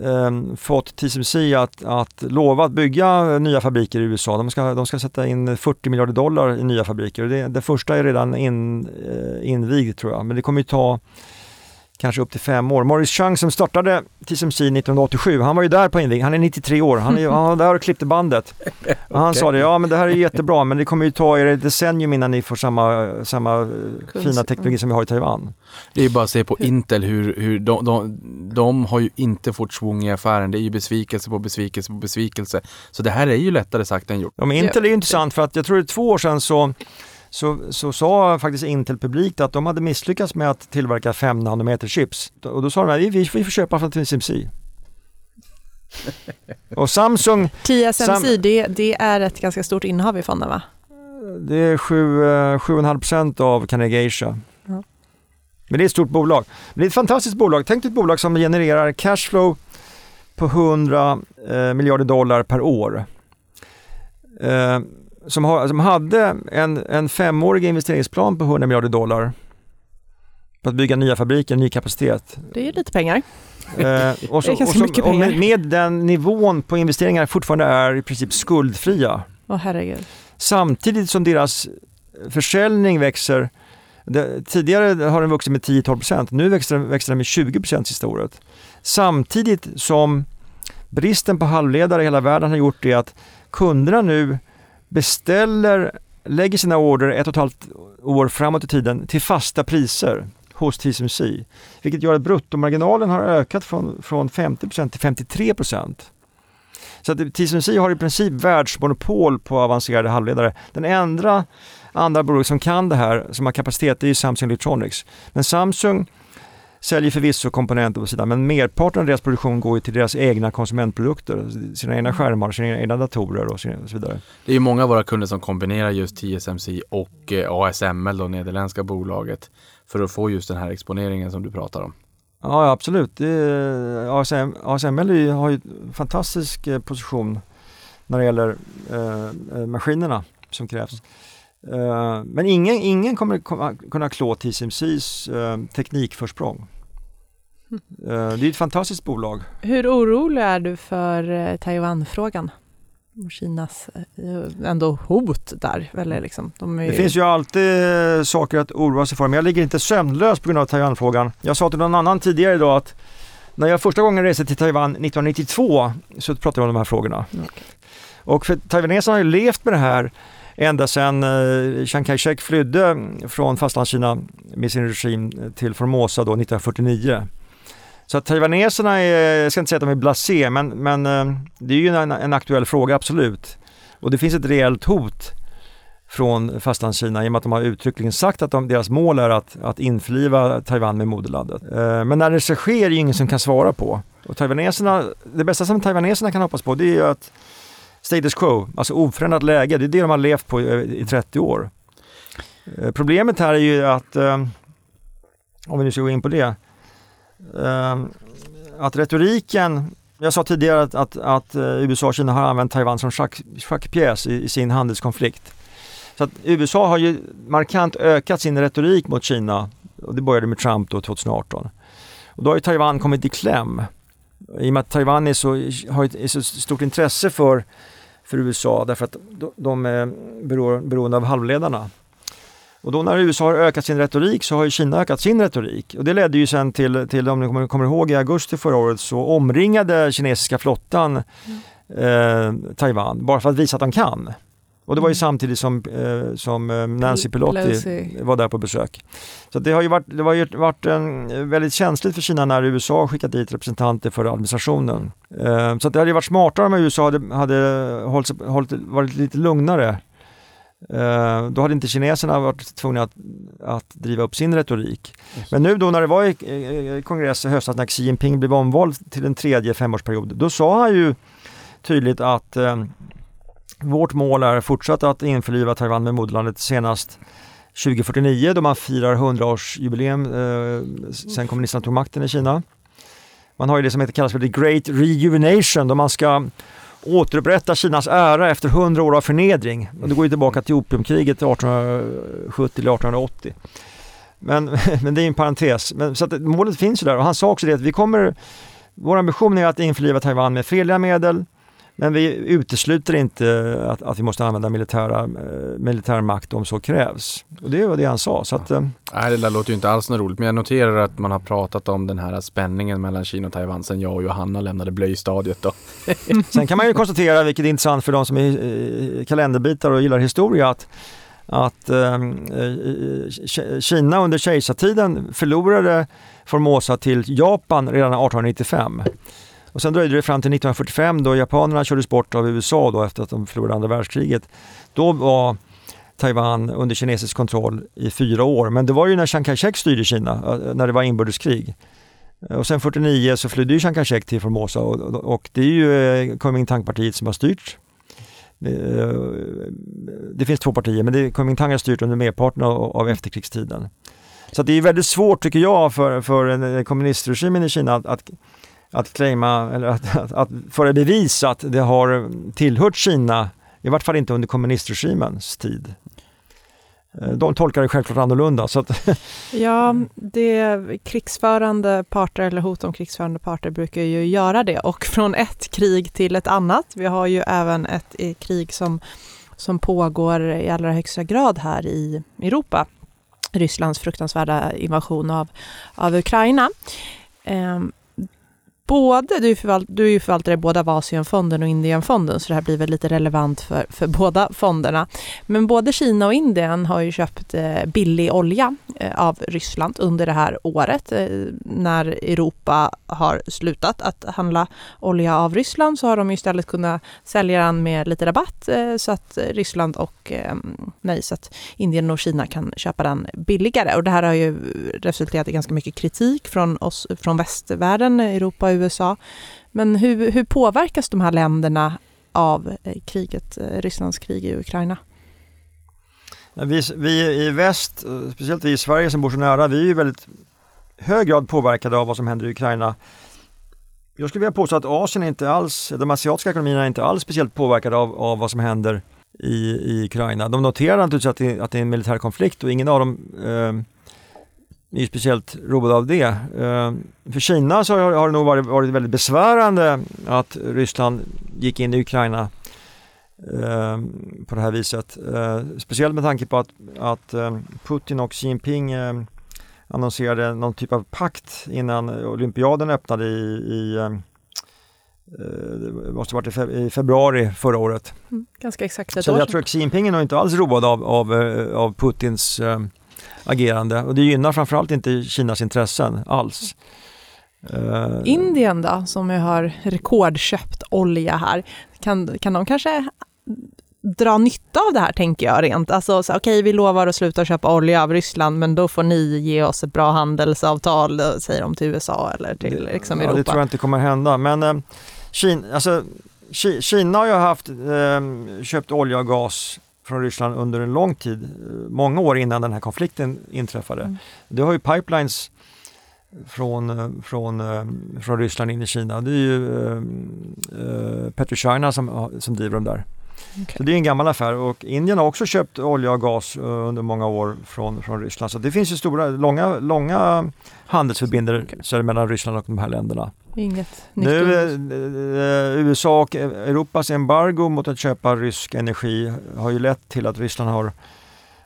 eh, fått TSMC att, att lova att bygga nya fabriker i USA. De ska, de ska sätta in 40 miljarder dollar i nya fabriker. Det, det första är redan in, eh, invigd tror jag, men det kommer ju ta kanske upp till fem år. Morris Chang som startade TSMC 1987, han var ju där på invigningen, han är 93 år, han, är, han var där och klippte bandet. Och han okay. sa det, ja men det här är jättebra men det kommer ju ta er ett decennium innan ni får samma, samma fina teknologi som vi har i Taiwan.
Det är bara att se på Intel hur, hur de, de, de har ju inte fått svung i affären. Det är ju besvikelse på besvikelse på besvikelse. Så det här är ju lättare sagt än gjort.
Ja, men Intel är ju intressant för att jag tror det är två år sedan så så, så sa faktiskt Intel publikt att de hade misslyckats med att tillverka 5 nanometer chips. Och då sa de att vi, vi, vi får köpa från TSMC. Och Samsung...
TSMC, Sam det, det, är ett ganska stort innehav i fonden va?
Det är 7,5% eh, av Carnegie Asia. Men det är ett stort bolag. Men det är ett fantastiskt bolag. Tänk dig ett bolag som genererar cashflow på 100 eh, miljarder dollar per år. Eh, som, har, som hade en, en femårig investeringsplan på 100 miljarder dollar på att bygga nya fabriker, ny kapacitet.
Det är lite pengar.
Eh, och, så, och, som, och med, med, den nivån på investeringar fortfarande är i princip skuldfria.
Åh herregud.
Samtidigt som deras försäljning växer det, tidigare har den vuxit med 10-12%, nu växer den, växer den med 20% sista året. Samtidigt som bristen på halvledare i hela världen har gjort det att kunderna nu beställer, lägger sina order ett och ett halvt år framåt i tiden till fasta priser hos TSMC. Vilket gör att bruttomarginalen har ökat från, från 50% till 53% Så att TSMC har i princip världsmonopol på avancerade halvledare. Den enda andra bolag som kan det här, som har kapacitet, det är Samsung Electronics. Men Samsung säljer förvisso komponenter på sidan men merparten av deras produktion går till deras egna konsumentprodukter, sina egna skärmar, sina egna datorer och så vidare.
Det är många av våra kunder som kombinerar just TSMC och eh, ASML, det nederländska bolaget, för att få just den här exponeringen som du pratar om.
Ja, absolut. ASM, ASML har ju en fantastisk eh, position när det gäller eh, maskinerna som krävs. Uh, men ingen, ingen kommer kunna klå TSMCs uh, teknikförsprång. Uh, det är ett fantastiskt bolag.
Hur orolig är du för Taiwan-frågan? Och Kinas ändå hot där? Eller liksom,
de är... Det finns ju alltid saker att oroa sig för, men jag ligger inte sömnlös på grund av Taiwan-frågan. Jag sa till någon annan tidigare idag att när jag första gången reste till Taiwan 1992 så pratade vi om de här frågorna. Okay. Och för taiwaneserna har ju levt med det här ända sedan eh, Chiang Kai-shek flydde från fastlandskina med sin regim till Formosa då 1949. Så att taiwaneserna är, jag ska inte säga att de är blasé, men, men eh, det är ju en, en aktuell fråga absolut. Och det finns ett reellt hot från fastlandskina i och med att de har uttryckligen sagt att de, deras mål är att, att införliva Taiwan med moderlandet. Eh, men när det ska ske är det ingen som kan svara på. Och taiwaneserna, det bästa som taiwaneserna kan hoppas på det är ju att status quo, alltså oförändrat läge. Det är det de har levt på eh, i 30 år. Eh, problemet här är ju att, eh, om vi nu ska gå in på det, att retoriken jag sa tidigare att, att, att USA och Kina har använt Taiwan som schack, schackpjäs i, i, sin handelskonflikt. Så att USA har ju markant ökat sin retorik mot Kina och det började med Trump då 2018. Och då har ju Taiwan kommit i kläm. I och med att Taiwan är så, har ett, så stort intresse för för USA därför att de är beroende av halvledarna. Och då när USA har ökat sin retorik så har ju Kina ökat sin retorik. Och det ledde ju sen till, till om ni kommer, kommer ihåg i augusti förra året så omringade kinesiska flottan mm. eh, Taiwan bara för att visa att de kan. Och det var ju mm. samtidigt som, eh, som eh, Nancy Pelosi, Pelosi, var där på besök. Så det har ju varit, det har ju varit en, väldigt känsligt för Kina när USA skickat dit representanter för administrationen. Eh, så det hade varit smartare om USA hade, hade hållit, hållit, varit lite lugnare. Eh, då hade inte kineserna varit tvungna att, att driva upp sin retorik. Men nu då när det var i, i kongress i höstas när Xi Jinping blev omvald till en tredje femårsperiod, då sa han ju tydligt att eh, vårt mål är fortsatt att införliva Taiwan med moderlandet senast 2049 då man firar 100-årsjubileum eh, sen kommunisterna tog makten i Kina. Man har ju det som heter, kallas för the Great Rejuvenation då man ska återupprätta Kinas ära efter 100 år av förnedring. Och det går ju tillbaka till opiumkriget 1870 eller 1880. Men, men det är en parentes. Men, så att målet finns ju där och han sa också det att vi kommer vår ambition är att införliva Taiwan med fredliga medel, men vi utesluter inte att, att vi måste använda militära, eh, militär makt om så krävs. Och det var det han sa. Så att, eh,
Nej, det där låter ju inte alls något roligt, men jag noterar att man har pratat om den här spänningen mellan Kina och Taiwan sedan jag och Johanna lämnade blöjstadiet. Då.
Sen kan man ju konstatera, vilket är intressant för de som är eh, kalenderbitar och gillar historia, att att eh, Kina under kejsartiden förlorade Formosa till Japan redan 1895. Och sen dröjde det fram till 1945 då japanerna kördes bort av USA då efter att de förlorade andra världskriget. Då var Taiwan under kinesisk kontroll i fyra år. Men det var ju när Chiang Kai-shek styrde Kina, eh, när det var inbördeskrig. Och sen 49 så flydde ju Chiang Kai-shek till Formosa och, och, det är ju eh, Kuomintang-partiet som har styrt. Eh, det finns två partier men det Kuomintang har styrt under merparten av, av efterkrigstiden. Så det är väldigt svårt tycker jag för, för kommunistregimen i Kina att, att att claima, eller att, att, att föra bevis att det har tillhört Kina, i vart fall inte under kommunistregimens tid. Eh, de tolkar det självklart annorlunda. Så att
ja, det, krigsförande parter eller hot om krigsförande parter brukar ju göra det och från ett krig till ett annat. Vi har ju även ett eh, krig som, som pågår i allra högsta grad här i Europa. Rysslands fruktansvärda invasion av, av Ukraina. Ehm, både, du är, förvalt, du är ju förvaltare både Asienfonden och Indienfonden, så det här blir väl lite relevant för, för båda fonderna. Men både Kina och Indien har ju köpt eh, billig olja eh, av Ryssland under det här året. Eh, när Europa har slutat att handla olja av Ryssland så har de istället kunnat sälja den med lite rabatt eh, så att Ryssland och eh, nej, så att Indien och Kina kan köpa den billigare. Och det här har ju resulterat i ganska mycket kritik från oss, från västvärlden, Europa USA. Men hur, hur påverkas de här länderna av eh, kriget, eh, Rysslands krig i Ukraina?
Vi, vi i väst, eh, speciellt vi i Sverige som bor så nära, vi är ju väldigt hög grad påverkade av vad som händer i Ukraina. Jag skulle vilja påstå att Asien inte alls, de asiatiska ekonomierna är inte alls speciellt påverkade av, av vad som händer i, i Ukraina. De noterar naturligtvis att det, att det är en militär konflikt och ingen av dem eh, är speciellt road av det. Eh, för Kina så har det nog varit, varit väldigt besvärande att Ryssland gick in i Ukraina eh, på det här viset. Eh, speciellt med tanke på att, att Putin och Xi Jinping annonserade någon typ av pakt innan olympiaden öppnade i, i det måste ha varit i februari förra året.
Mm, ganska exakt ett
Så jag tror att Xi Jinping är nog inte alls road av, av, av Putins agerande och det gynnar framförallt inte Kinas intressen alls.
Uh, Indien då, som har rekordköpt olja här, kan, kan de kanske dra nytta av det här tänker jag rent. Alltså okej okay, vi lovar att sluta köpa olja av Ryssland men då får ni ge oss ett bra handelsavtal, säger de till USA eller till liksom, Europa.
Ja, det tror jag inte kommer hända men eh, Kina, alltså, Kina har ju haft, eh, köpt olja och gas från Ryssland under en lång tid, eh, många år innan den här konflikten inträffade. Mm. Det har ju pipelines från, eh, från, eh, från Ryssland in i Kina. Det är ju uh, PetroChina som, som driver dem där. Okay. Så det är en gammal affär och Indien har också köpt olja och gas under många år från, från Ryssland. Så det finns ju stora, långa, långa handelsförbindelser okay. mellan Ryssland och de här länderna.
Inget
nu, eh, USA och Europas embargo mot att köpa rysk energi har ju lett till att Ryssland har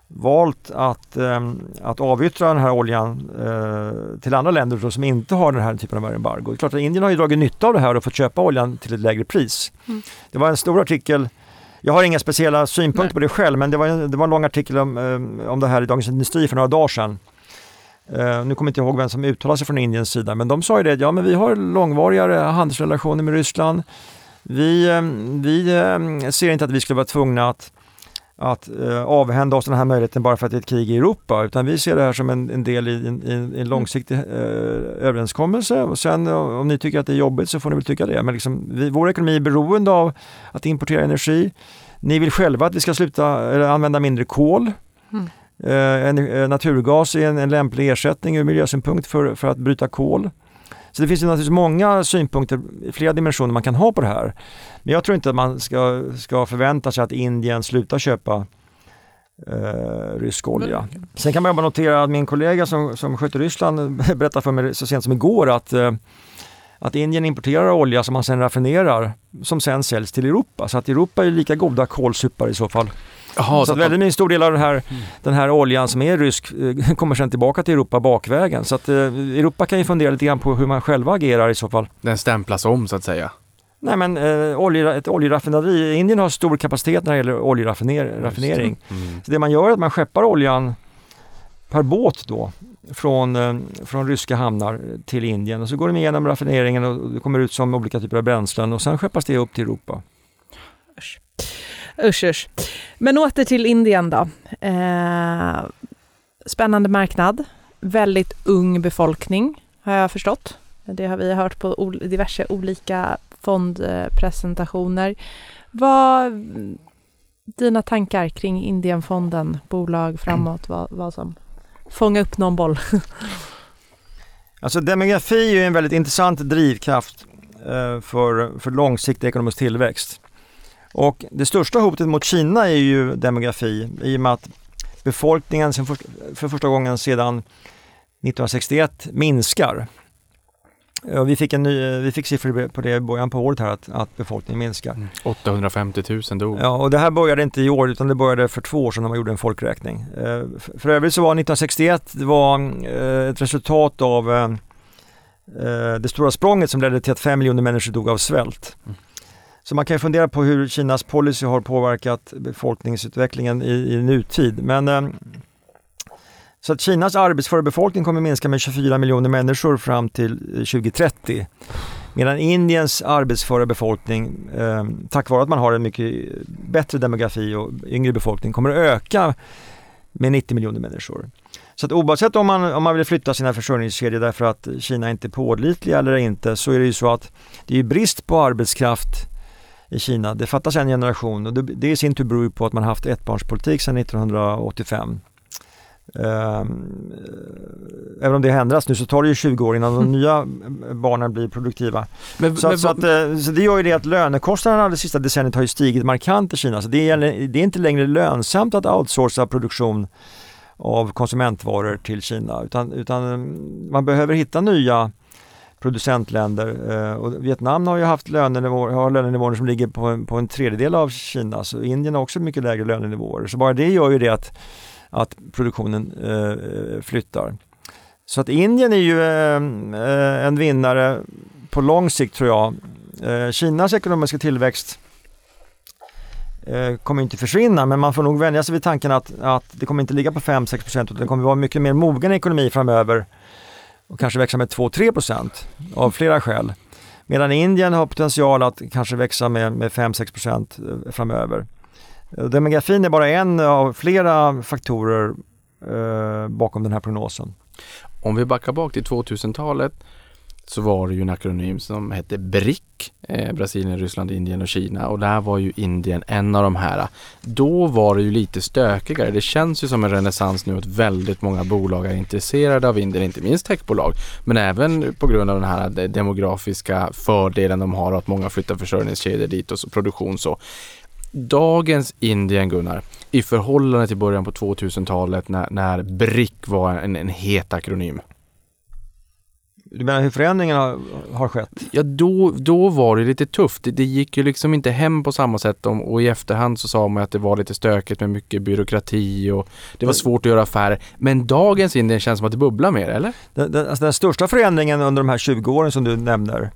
valt att, eh, att avyttra den här oljan eh, till andra länder då, som inte har den här typen av embargo. Det är klart att Indien har ju dragit nytta av det här och fått köpa oljan till ett lägre pris. Mm. Det var en stor artikel jag har inga speciella synpunkter Nej. på det själv men det var, det var en lång artikel om, eh, om det här i Dagens Industri för några dagar sedan. Uh, nu kommer jag inte ihåg vem som uttalade sig från Indiens sida, men de sa ju det, ja men vi har långvarigare handelsrelationer med Ryssland. Vi, um, vi ser inte att vi skulle vara tvungna att, att uh, avhända oss den här möjligheten bara för att det är ett krig i Europa, utan vi ser det här som en, en del i en, i en långsiktig uh, överenskommelse och sen om ni tycker att det är jobbigt så får ni väl tycka det. Men liksom, vi, vår ekonomi är beroende av att importera energi. Ni vill själva att vi ska sluta eller använda mindre kol. Mm. Eh, eh, naturgas är en, en lämplig ersättning ur miljösynpunkt för, för att bryta kol. Så det finns ju naturligtvis många synpunkter, flera dimensioner man kan ha på det här. Men jag tror inte att man ska, ska förvänta sig att Indien slutar köpa eh, rysk olja. Sen kan man bara notera att min kollega som, som sköter Ryssland berättade för mig så sent som igår att, eh, att Indien importerar olja som man sen raffinerar som sen säljs till Europa. Så att Europa är lika goda kolsupare i så fall. Aha, så, så att väldigt mycket stor del av den här, mm. den här oljan som är rysk eh, kommer sen tillbaka till Europa bakvägen. Så att eh, Europa kan ju fundera lite grann på hur man själva agerar i så fall.
Den stämplas om så att säga?
Nej men eh, olje, ett oljeraffinaderi, Indien har stor kapacitet när det gäller oljeraffinering. Mm. Så det man gör är att man skeppar oljan per båt då från, eh, från ryska hamnar till Indien och så går de igenom raffineringen och det kommer ut som olika typer av bränslen och sen skeppas det upp till Europa.
Usch. Usch, usch. Men åter till Indien då. Eh, spännande marknad, väldigt ung befolkning har jag förstått. Det har vi hört på diverse olika fondpresentationer. Vad dina tankar kring Indienfonden, bolag framåt, vad, vad som fånga upp någon boll?
alltså demografi är en väldigt intressant drivkraft eh, för, för långsiktig ekonomisk tillväxt. Och det största hotet mot Kina är ju demografi i och med att befolkningen för första gången sedan 1961 minskar. Vi fick, en ny, vi fick siffror på det i början på året här att, att befolkningen minskar.
850 mm. 000 dog.
Ja, och det här började inte i år utan det började för två år sedan när man gjorde en folkräkning. Eh, för övrigt så var 1961 det var eh, ett resultat av eh, det stora språnget som ledde till att 5 miljoner människor dog av svält. Mm. Så man kan fundera på hur Kinas policy har påverkat befolkningsutvecklingen i, i nutid. Men ehm, så att Kinas arbetsföra befolkning kommer minska med 24 miljoner människor fram till eh, 2030. Medan Indiens arbetsföra befolkning, eh, tack vare att man har en mycket bättre demografi och yngre befolkning, kommer att öka med 90 miljoner människor. Så att oavsett om man, om man vill flytta sina försörjningskedjor därför att Kina inte är pålitliga eller inte så är det ju så att det är brist på arbetskraft i Kina. Det fattas en generation och det, det i sin tur beror på att man haft ettbarnspolitik sedan 1985. Ehm, även om det har ändrats nu så tar det ju 20 år innan de nya barnen blir produktiva. Men, så, men, så, att, eh, så, det gör ju det att lönekostnaderna det sista decenniet har ju stigit markant i Kina. Så det är, det är inte längre lönsamt att outsourca produktion av konsumentvaror till Kina utan, utan mm, man behöver hitta nya producentländer eh, och Vietnam har ju haft lönenivåer, har lönenivåer som ligger på en, på en tredjedel av Kina så Indien har också mycket lägre lönenivåer så bara det gör ju det att att produktionen eh, flyttar. Så att Indien är ju eh, en vinnare på lång sikt tror jag. Eh, Kinas ekonomiska tillväxt eh, kommer inte försvinna men man får nog vänja sig vid tanken att, att det kommer inte ligga på 5-6% utan det kommer vara mycket mer mogen ekonomi framöver och kanske växa med 2-3% av flera skäl. Medan Indien har potential att kanske växa med, med 5-6% eh, framöver. Eh, demografin är bara en av flera faktorer eh, bakom den här prognosen.
Om vi backar bak till 2000-talet så var det ju en akronym som hette BRIC, eh, Brasilien, Ryssland, Indien och Kina och där var ju Indien en av de här. Då var det ju lite stökigare. Det känns ju som en renässans nu att väldigt många bolag är intresserade av Indien, inte minst techbolag, men även på grund av den här eh, demografiska fördelen de har och att många flyttar försörjningskedjor dit och så, produktion så dagens Indien, Gunnar, i förhållande till början på 2000-talet när, när BRIC var en, en het akronym?
Du menar hur förändringen har, har skett?
Ja, då, då var det lite tufft. Det, det gick ju liksom inte hem på samma sätt om, och i efterhand så sa man att det var lite stökigt med mycket byråkrati och det var svårt att göra affärer. Men dagens Indien känns som att det bubblar mer, eller?
Den, den, alltså den största förändringen under de här 20 åren som du nämner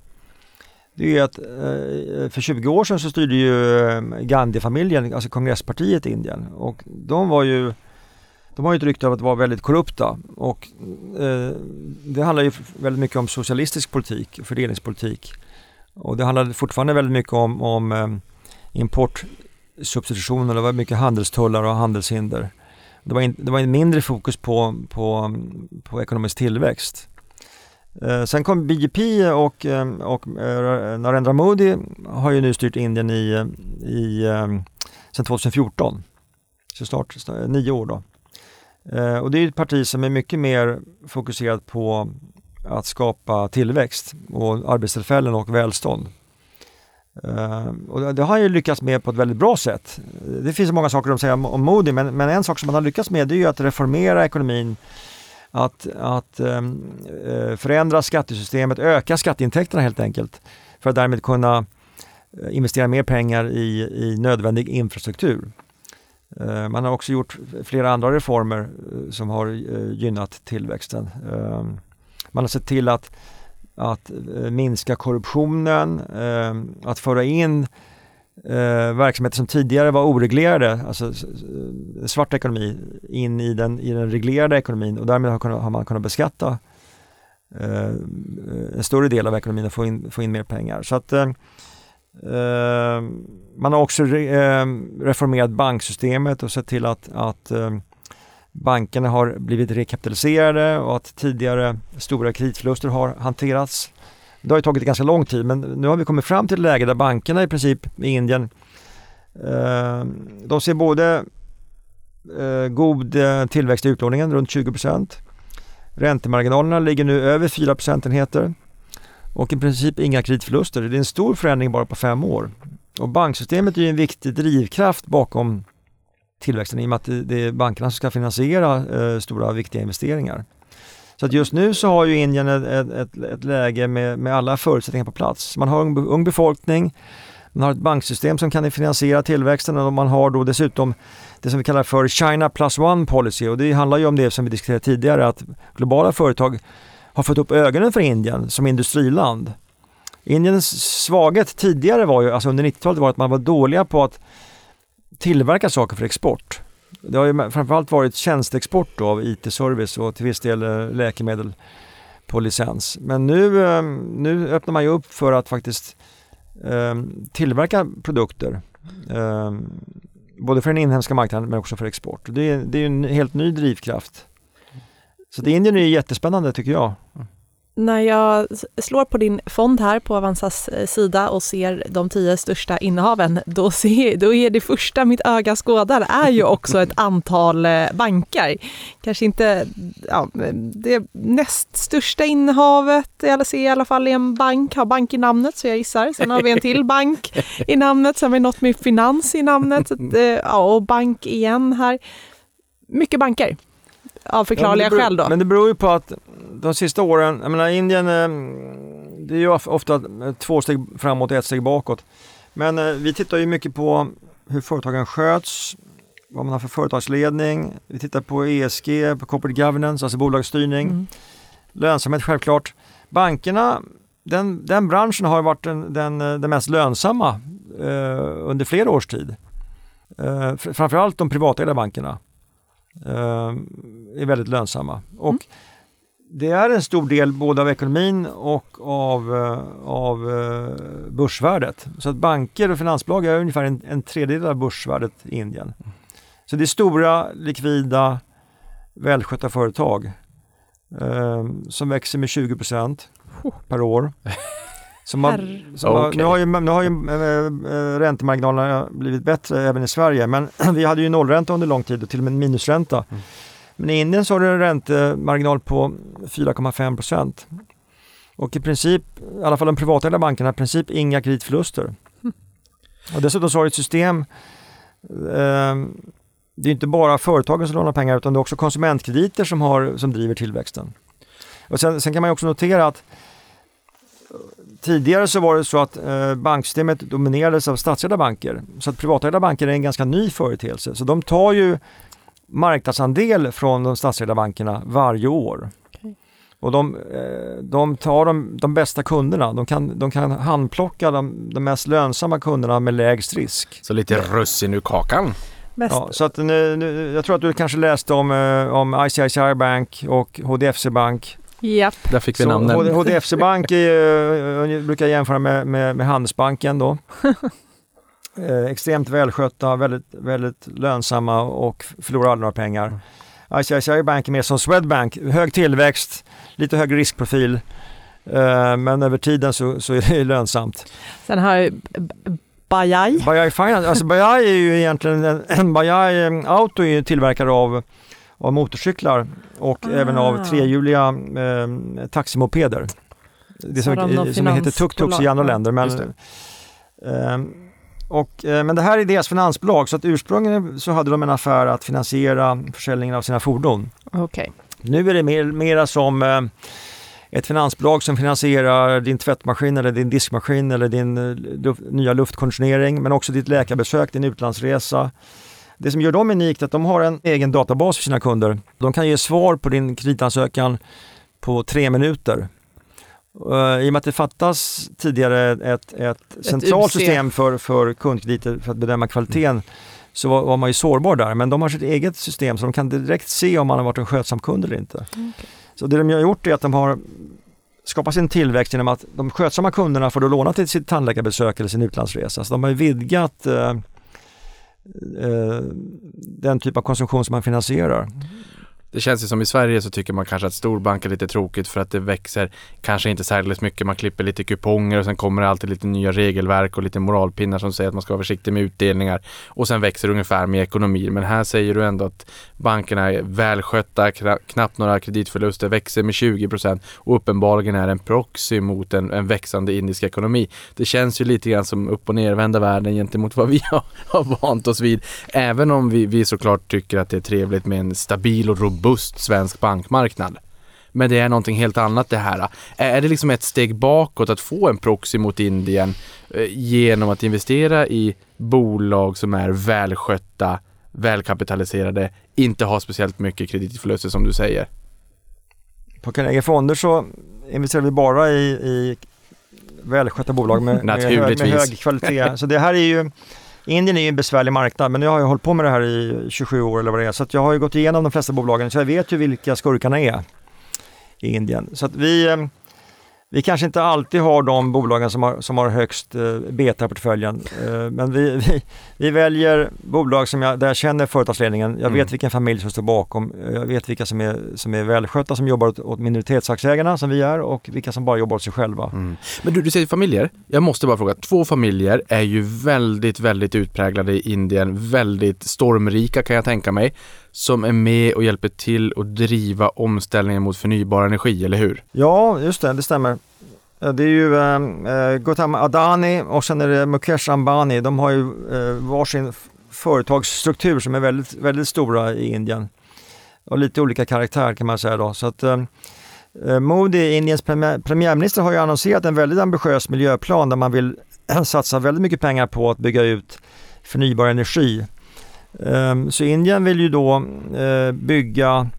det är att eh, för 20 år sedan så styrde ju eh, Gandhi-familjen, alltså kongresspartiet i Indien och de var ju de har ju ett rykte av att vara väldigt korrupta och eh, det handlar ju väldigt mycket om socialistisk politik, fördelningspolitik. Och det handlade fortfarande väldigt mycket om, om eh, importsubstitutioner, det var mycket handelstullar och handelshinder. Det var, in, det var en mindre fokus på, på, på ekonomisk tillväxt. Eh, sen kom BJP och, eh, och eh, Narendra Modi har ju nu styrt Indien i, eh, i eh, sen 2014. Så snart nio år då. Eh, och det är ett parti som är mycket mer fokuserat på att skapa tillväxt och arbetstillfällen och välstånd. Eh, och det har han ju lyckats med på ett väldigt bra sätt. Det finns många saker att säga om Modi men, men en sak som han har lyckats med det är ju att reformera ekonomin att, att ehm, eh, förändra skattesystemet, öka skatteintäkterna helt enkelt för att därmed kunna eh, investera mer pengar i, i nödvändig infrastruktur. Eh, man har också gjort flera andra reformer eh, som har eh, gynnat tillväxten. Man har sett till att, att minska korruptionen, att föra in verksamheter som tidigare var oreglerade, alltså svart ekonomi, in i den, i den reglerade ekonomin och därmed har, man kunnat beskatta en större del av ekonomin och få in, få in mer pengar. Så att eh Ehm, man har också re, eh, reformerat banksystemet och sett till att, att eh, bankerna har blivit rekapitaliserade och att tidigare stora kreditförluster har hanterats. Det har ju tagit ganska lång tid men nu har vi kommit fram till ett läge där bankerna i princip i Indien eh, de ser både eh, god eh, tillväxt i utlåningen, runt 20% Räntemarginalerna ligger nu över 4 procentenheter och i princip inga kreditförluster. Det är en stor förändring bara på fem år. Och banksystemet är ju en viktig drivkraft bakom tillväxten i och med att det är bankerna som ska finansiera eh, stora viktiga investeringar. Så att just nu så har ju Indien ett, ett, ett läge med, med alla förutsättningar på plats. Man har ung, ung befolkning, man har ett banksystem som kan finansiera tillväxten och man har då dessutom det som vi kallar för China plus one policy och det handlar ju om det som vi diskuterade tidigare att globala företag har fått upp ögonen för Indien som industriland. Indiens svaghet tidigare var ju, alltså under 90-talet var att man var dåliga på att tillverka saker för export. Det har ju framförallt varit tjänsteexport då av IT-service och till viss del eh, läkemedel på licens. Men nu, ehm, nu öppnar man ju upp för att faktiskt eh, tillverka produkter. Ehm, både för den inhemska marknaden men också för export. Det är, det är en helt ny drivkraft. Så det Indien är jättespännande tycker jag
när jag slår på din fond här på Avanzas eh, sida och ser de tio största innehaven, då, ser, då är det första mitt öga skådar är ju också ett antal eh, banker. Kanske inte ja, det näst största innehavet, jag ser i alla fall är en bank, har bank i namnet så jag gissar. Sen har vi en till bank i namnet, sen har vi något med finans i namnet eh, ja, och bank igen här. Mycket banker av förklarliga ja, skäl då.
Men det beror ju på att de sista åren, jag menar Indien, eh, det är ju ofta två steg framåt och ett steg bakåt. Men eh, vi tittar ju mycket på hur företagen sköts, vad man har för företagsledning. Vi tittar på ESG, på corporate governance, alltså bolagsstyrning. Mm. Lönsamhet självklart. Bankerna, den, den branschen har varit den, den, den mest lönsamma eh, under flera års tid. Eh, framförallt de privatägda bankerna eh, är väldigt lönsamma. Och mm det är en stor del både av ekonomin och av, eh, av eh, börsvärdet. Så att banker och finansbolag är ungefär en, en tredjedel av börsvärdet i Indien. Så det är stora, likvida, välskötta företag eh, som växer med 20% per år. Som har, som okay. har, nu har ju, nu har ju äh, räntemarginalerna blivit bättre även i Sverige men vi hade ju nollränta under lång tid och till och med minusränta. Mm. Men i Indien så har du en räntemarginal på 4,5 procent. Och i princip, i alla fall de privatägda bankerna, i princip inga kreditförluster. Mm. Och dessutom så har du ett system eh, det är inte bara företagen som lånar pengar utan det är också konsumentkrediter som, har, som driver tillväxten. Och sen, sen kan man också notera att Tidigare så var det så att eh, banksystemet dominerades av statsägda banker. Så att privatägda banker är en ganska ny företeelse. Så de tar ju marknadsandel från de statsägda bankerna varje år. Okay. Och de, eh, de tar de, de, bästa kunderna, de kan, de kan handplocka de, de mest lönsamma kunderna med lägst risk.
Så lite russin ur kakan?
Ja, så att nu, nu, jag tror att du kanske läste om, eh, om ICICI Bank och HDFC Bank.
Japp.
Där fick vi namnen.
HDFC Bank är, eh, brukar jämföra med, med, med Handelsbanken då. eh, extremt välskötta, väldigt, väldigt lönsamma och förlorar aldrig några pengar. ICICI Bank är mer som Swedbank, hög tillväxt, lite högre riskprofil. Eh, men över tiden så, så är det lönsamt.
Sen har jag Bajaj.
Bajaj Finance, alltså Bajaj är ju egentligen, en Bajaj eh, Auto är ju tillverkare av, av motorcyklar och ah. även av trehjuliga eh, taximopeder. Det som, som heter tuk-tuks i andra länder. Men, eh, och, eh, men det här är deras finansbolag så att ursprungligen så hade de en affär att finansiera försäljningen av sina fordon.
Okay.
Nu är det mer, mera som eh, ett finansbolag som finansierar din tvättmaskin eller din diskmaskin eller din eh, luft, nya luftkonditionering men också ditt läkarbesök, din utlandsresa. Det som gör dem unikt är att de har en egen databas för sina kunder. De kan ge svar på din kreditansökan på tre minuter. Uh, I och med att det fattas tidigare ett, ett, ett centralt system för, för kundkrediter för att bedöma kvaliteten mm. så var, var, man ju sårbar där. Men de har sitt eget system så de kan direkt se om man har varit en skötsam kund eller inte. Mm. Så det de har gjort är att de har skapat sin tillväxt genom att de skötsamma kunderna får då låna till sitt tandläkarbesök eller sin utlandsresa. Så de har vidgat uh, Eh, den typ av konsumtion som man finansierar. Mm.
Det känns ju som i Sverige så tycker man kanske att storbank är lite tråkigt för att det växer kanske inte särskilt mycket. Man klipper lite kuponger och sen kommer det alltid lite nya regelverk och lite moralpinnar som säger att man ska vara försiktig med utdelningar och sen växer det ungefär med ekonomin. Men här säger du ändå att bankerna är välskötta, knappt några kreditförluster, växer med 20 procent och uppenbarligen är en proxy mot en, en växande indisk ekonomi. Det känns ju lite grann som upp och nervända världen gentemot vad vi har, har vant oss vid. Även om vi, vi såklart tycker att det är trevligt med en stabil och robust robust svensk bankmarknad. Men det är någonting helt annat det här. Är det liksom ett steg bakåt att få en proxy mot Indien eh, genom att investera i bolag som är välskötta, välkapitaliserade, inte har speciellt mycket kreditförluster som du säger?
På Carnegie Fonder så investerar vi bara i, i välskötta bolag med, med, hög, med hög kvalitet. Så det här är ju Indien är ju en besvärlig marknad men nu har jag hållit på med det här i 27 år eller vad det är så jag har ju gått igenom de flesta bolagen så jag vet ju vilka skurkarna är i Indien. Så att vi, eh, vi kanske inte alltid har de bolagen som har, som har högst eh, beta-portföljen. Eh, men vi, vi, vi, väljer bolag som jag, där jag känner företagsledningen. Jag mm. vet vilken familj som står bakom. Jag vet vilka som är, som är välskötta, som jobbar åt, åt minoritetsaktieägarna som vi är och vilka som bara jobbar åt sig själva. Mm.
Men du, du säger familjer. Jag måste bara fråga. Två familjer är ju väldigt, väldigt utpräglade i Indien. Väldigt stormrika kan jag tänka mig som är med och hjälper till att driva omställningen mot förnybar energi, eller hur?
Ja, just det, det stämmer. Det är ju ehm, eh, Gautam Adani och sen är det Mukesh Ambani. De har ju eh, varsin företagsstruktur som är väldigt, väldigt stora i Indien. Och lite olika karaktär kan man säga då. Så att, ehm, eh, Modi, Indiens premiär, premiärminister, har ju annonserat en väldigt ambitiös miljöplan där man vill satsa väldigt mycket pengar på att bygga ut förnybar energi Ehm, så Indien vill ju då eh, bygga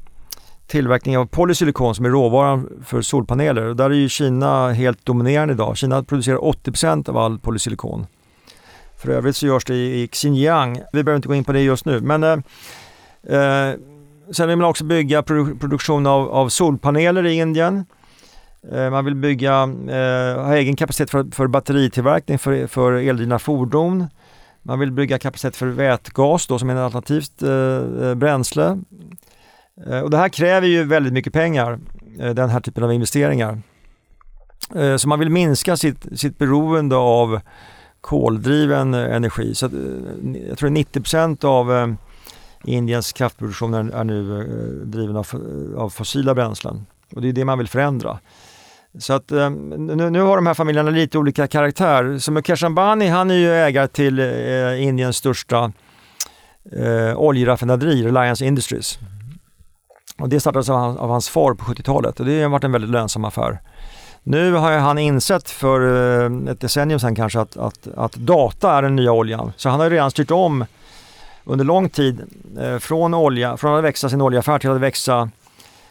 tillverkning av polysilikon som är råvaran för solpaneler. Där är ju Kina helt dominerande idag. Kina producerar 80% av all polysilikon. För övrigt så görs det i Xinjiang. Vi behöver inte gå in på det just nu. Men eh, eh, sen vill man också bygga produ produktion av, av, solpaneler i Indien. Eh, man vill bygga, eh, ha egen kapacitet för, för batteritillverkning för, för eldrivna fordon. Man vill bygga kapacitet för vätgas då som är ett alternativt eh, eh, bränsle. Eh, och det här kräver ju väldigt mycket pengar, eh, den här typen av investeringar. Eh, så man vill minska sitt, sitt beroende av koldriven eh, energi. Så att, eh, jag tror 90% av eh, Indiens kraftproduktion är, är nu driven av, av fossila bränslen. Och det är det man vill förändra. Så att eh, nu, nu, har de här familjerna lite olika karaktär. Så Mukesh Ambani han är ju ägare till eh, Indiens största eh, oljeraffinaderi, Reliance Industries. Och det startades av, av hans far på 70-talet och det har varit en väldigt lönsam affär. Nu har han insett för eh, ett decennium sedan kanske att, att, att, data är den nya oljan. Så han har redan styrt om under lång tid eh, från, olja, från att växa sin oljeaffär till att växa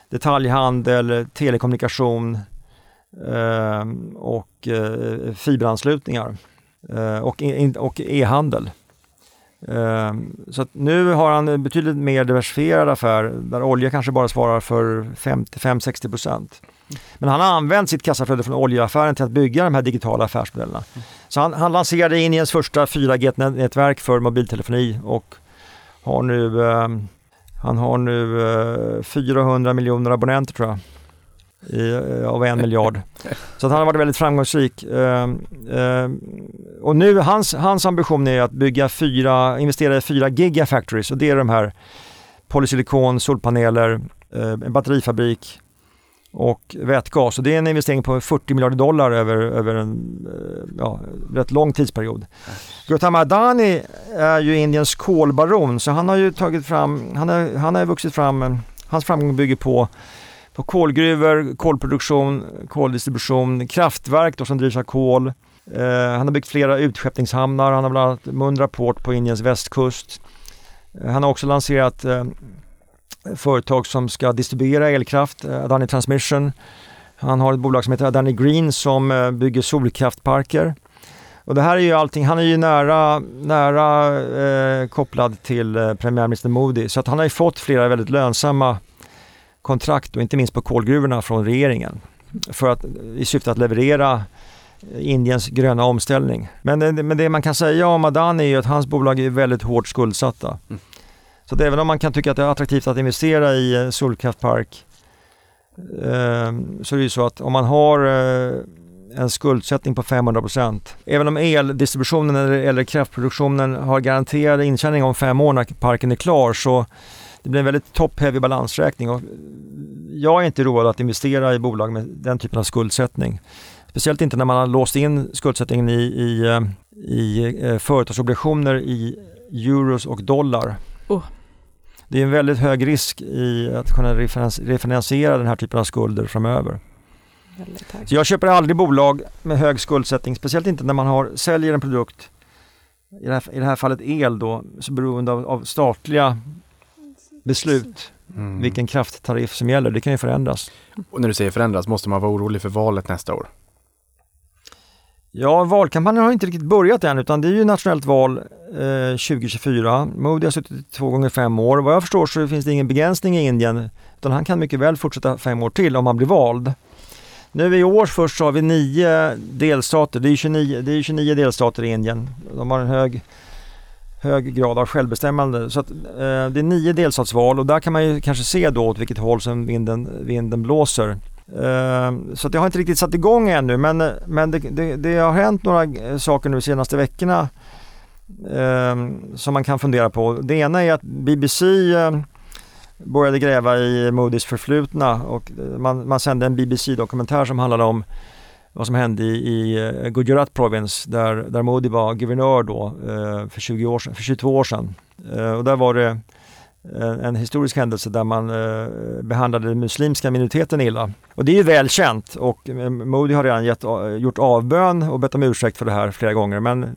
detaljhandel, telekommunikation, Ehm, och eh, fiberanslutningar eh, och, och e-handel. Ehm, så nu har han en betydligt mer diversifierad affär där olja kanske bara svarar för 55-60 procent. Men han har använt sitt kassaflöde från oljeaffären till att bygga de här digitala affärsmodellerna. Så han, han lanserade Indiens första 4G-nätverk för mobiltelefoni och har nu, eh, han har nu eh, 400 miljoner abonnenter tror jag i, av en miljard. Så att han har varit väldigt framgångsrik. Eh, eh, och nu hans, hans ambition är att bygga fyra, investera i fyra gigafactories och det är de här polysilikon, solpaneler, eh, en batterifabrik och vätgas. Och det är en investering på 40 miljarder dollar över, över en eh, ja, rätt lång tidsperiod. Gautam Adani är ju Indiens kolbaron så han har ju tagit fram, han har, han har vuxit fram eh, Hans framgång bygger på, på kolgruvor, kolproduktion, koldistribution, kraftverk då, som drivs av kol. Eh, han har byggt flera utskeppningshamnar, han har bland annat Mundra Port på Indiens västkust. Eh, han har också lanserat eh, företag som ska distribuera elkraft, eh, Adani Transmission. Han har ett bolag som heter Adani Green som eh, bygger solkraftparker. Och det här är ju allting, han är ju nära, nära eh, kopplad till eh, premiärminister Modi så att han har ju fått flera väldigt lönsamma kontrakt och inte minst på kolgruvorna från regeringen för att, i syfte att leverera Indiens gröna omställning. Men det, men det man kan säga om Adani är ju att hans bolag är väldigt hårt skuldsatta. Mm. Så att även om man kan tycka att det är attraktivt att investera i en solkraftpark eh, så är det ju så att om man har eh, en skuldsättning på 500% Även om eldistributionen eller, eller kraftproduktionen har garanterad intjäning om fem år när parken är klar så det blir en väldigt top-heavy balansräkning. Och jag är inte road att investera i bolag med den typen av skuldsättning. Speciellt inte när man har låst in skuldsättningen i, i, eh, i eh, företagsobligationer i euros och dollar. Oh. Det är en väldigt hög risk i att kunna refinansiera den här typen av skulder framöver. Så jag köper aldrig bolag med hög skuldsättning, speciellt inte när man har, säljer en produkt, i det här, i det här fallet el då, så beroende av, av statliga beslut mm. vilken krafttariff som gäller. Det kan ju förändras.
Och när du säger förändras, måste man vara orolig för valet nästa år?
Ja, valkampanjen har inte riktigt börjat än utan det är ju nationellt val eh, 2024. Modi har suttit två gånger fem år. Vad jag förstår så finns det ingen begränsning i Indien utan han kan mycket väl fortsätta fem år till om han blir vald. Nu i år först så har vi nio delstater, det är 29, det är 29 delstater i Indien. De har en hög, hög grad av självbestämmande. Så att, eh, det är nio delstatsval och där kan man ju kanske se då åt vilket håll som vinden, vinden blåser. Eh, så det har inte riktigt satt igång ännu men, men det, det, det har hänt några eh, saker nu de senaste veckorna eh, som man kan fundera på. Det ena är att BBC eh, började gräva i Moodys förflutna och eh, man, man sände en BBC-dokumentär som handlade om vad som hände i, i eh, Gujarat Province där, där Modi var guvernör då eh, för, 20 år sedan, för 22 år sedan. Eh, och där var det en, en historisk händelse där man behandlade den muslimska minoriteten illa. Och det är ju väl känt och Modi har redan gett, gjort avbön och bett om ursäkt för det här flera gånger men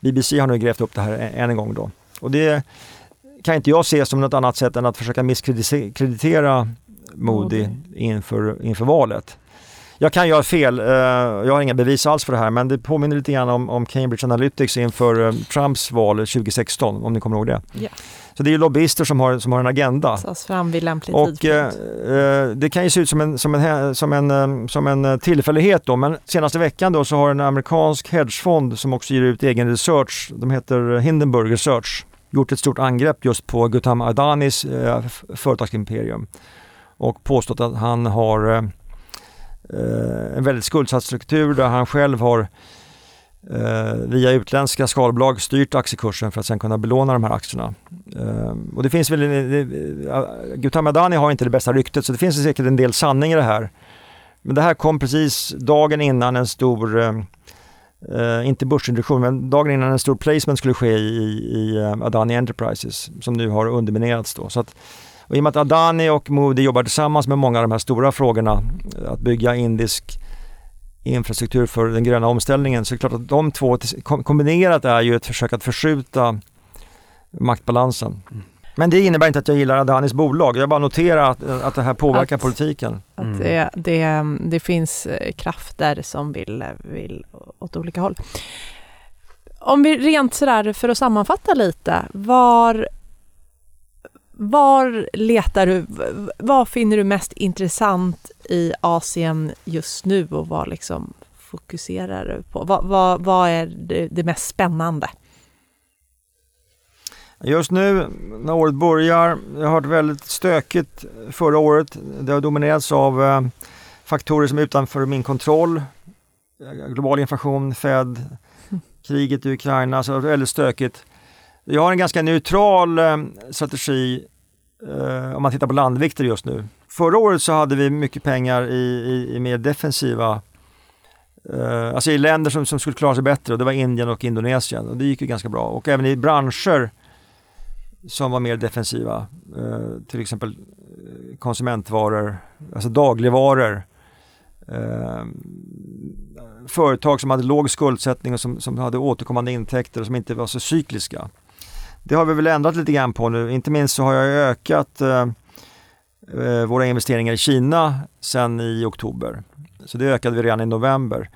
BBC har nu grävt upp det här än en gång då. Och det kan inte jag se som något annat sätt än att försöka misskreditera Modi inför, inför valet. Jag kan göra fel, eh, jag har inga bevis alls för det här men det påminner lite grann om, om Cambridge Analytics inför eh, Trumps val 2016 om ni kommer ihåg det. Yeah. Så det är lobbyister som har, som har en agenda.
fram vid lämplig
och, eh, eh, Det kan ju se ut som en, som en, som en, som en tillfällighet då men senaste veckan då så har en amerikansk hedgefond som också ger ut egen research, de heter Hindenburg Research gjort ett stort angrepp just på Gautam Adanis eh, företagsimperium och påstått att han har Eh, en väldigt skuldsatt struktur där han själv har eh, via utländska skalbolag styrt aktiekursen för att sen kunna belåna de här aktierna. Eh, och det finns väl, Gautam Adani har inte det bästa ryktet så det finns säkert en del sanning i det här. Men det här kom precis dagen innan en stor eh, eh inte börsintroduktion, men dagen innan en stor placement skulle ske i, i eh, Adani Enterprises som nu har underminerats. Då. Så att, och I och med att Adani och Moody jobbar tillsammans med många av de här stora frågorna, att bygga indisk infrastruktur för den gröna omställningen, så är det klart att de två kombinerat är ju ett försök att förskjuta maktbalansen. Mm. Men det innebär inte att jag gillar Adanis bolag. Jag bara noterar att, att det här påverkar
att,
politiken.
Att det, det, det, finns eh, krafter som vill, vill åt olika håll. Om vi rent sådär för att sammanfatta lite, var, var letar du, vad finner du mest intressant i Asien just nu och vad liksom fokuserar du på? Vad, vad, vad är det, det mest spännande?
Just nu när året börjar, det har varit väldigt stökigt förra året. Det har dominerats av eh, faktorer som är utanför min kontroll. Global inflation, Fed, kriget i Ukraina, så det var väldigt stökigt. Jag har en ganska neutral eh, strategi eh, om man tittar på landvikter just nu. Förra året så hade vi mycket pengar i, i, i mer defensiva eh, alltså i länder som, som skulle klara sig bättre och det var Indien och Indonesien och det gick ju ganska bra. Och även i branscher som var mer defensiva. Eh, till exempel eh, konsumentvaror, alltså dagligvaror. Eh, företag som hade låg skuldsättning och som, som hade återkommande intäkter och som inte var så cykliska. Det har vi väl ändrat lite grann på nu. Inte minst så har jag ökat eh, eh, våra investeringar i Kina sen i oktober. Så det ökade vi redan i november.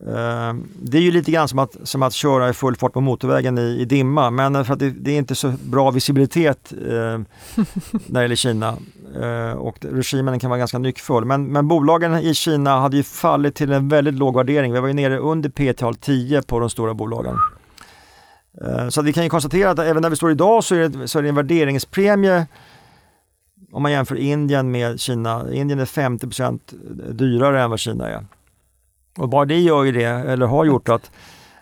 Eh, det är ju lite grann som att, som att köra i full fart på motorvägen i, i dimma men eh, för att det, det, är inte så bra visibilitet eh, när det gäller Kina eh, och regimen kan vara ganska nyckfull. Men, men bolagen i Kina hade ju fallit till en väldigt låg värdering. Vi var ju nere under P-tal 10 på de stora bolagen. Eh, så vi kan ju konstatera att även där vi står idag så är det, så är det en värderingspremie om man jämför Indien med Kina. Indien är 50% dyrare än vad Kina är. Och bara det gör ju det, eller har gjort att,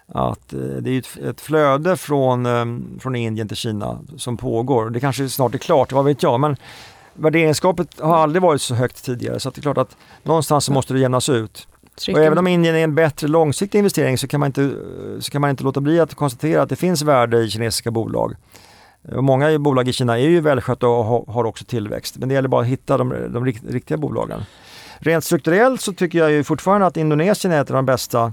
att eh, det är ett, ett flöde från, eh, från Indien till Kina som pågår. Det kanske snart är klart, vad vet jag. Men värderingsgapet har aldrig varit så högt tidigare så det är klart att någonstans så måste det jämnas ut. Och även om Indien är en bättre långsiktig investering så kan, man inte, så kan man inte låta bli att konstatera att det finns värde i kinesiska bolag. Och många bolag i Kina är ju välskötta och har också tillväxt. Men det gäller bara att hitta de, de riktiga bolagen. Rent strukturellt så tycker jag ju fortfarande att Indonesien är ett av de bästa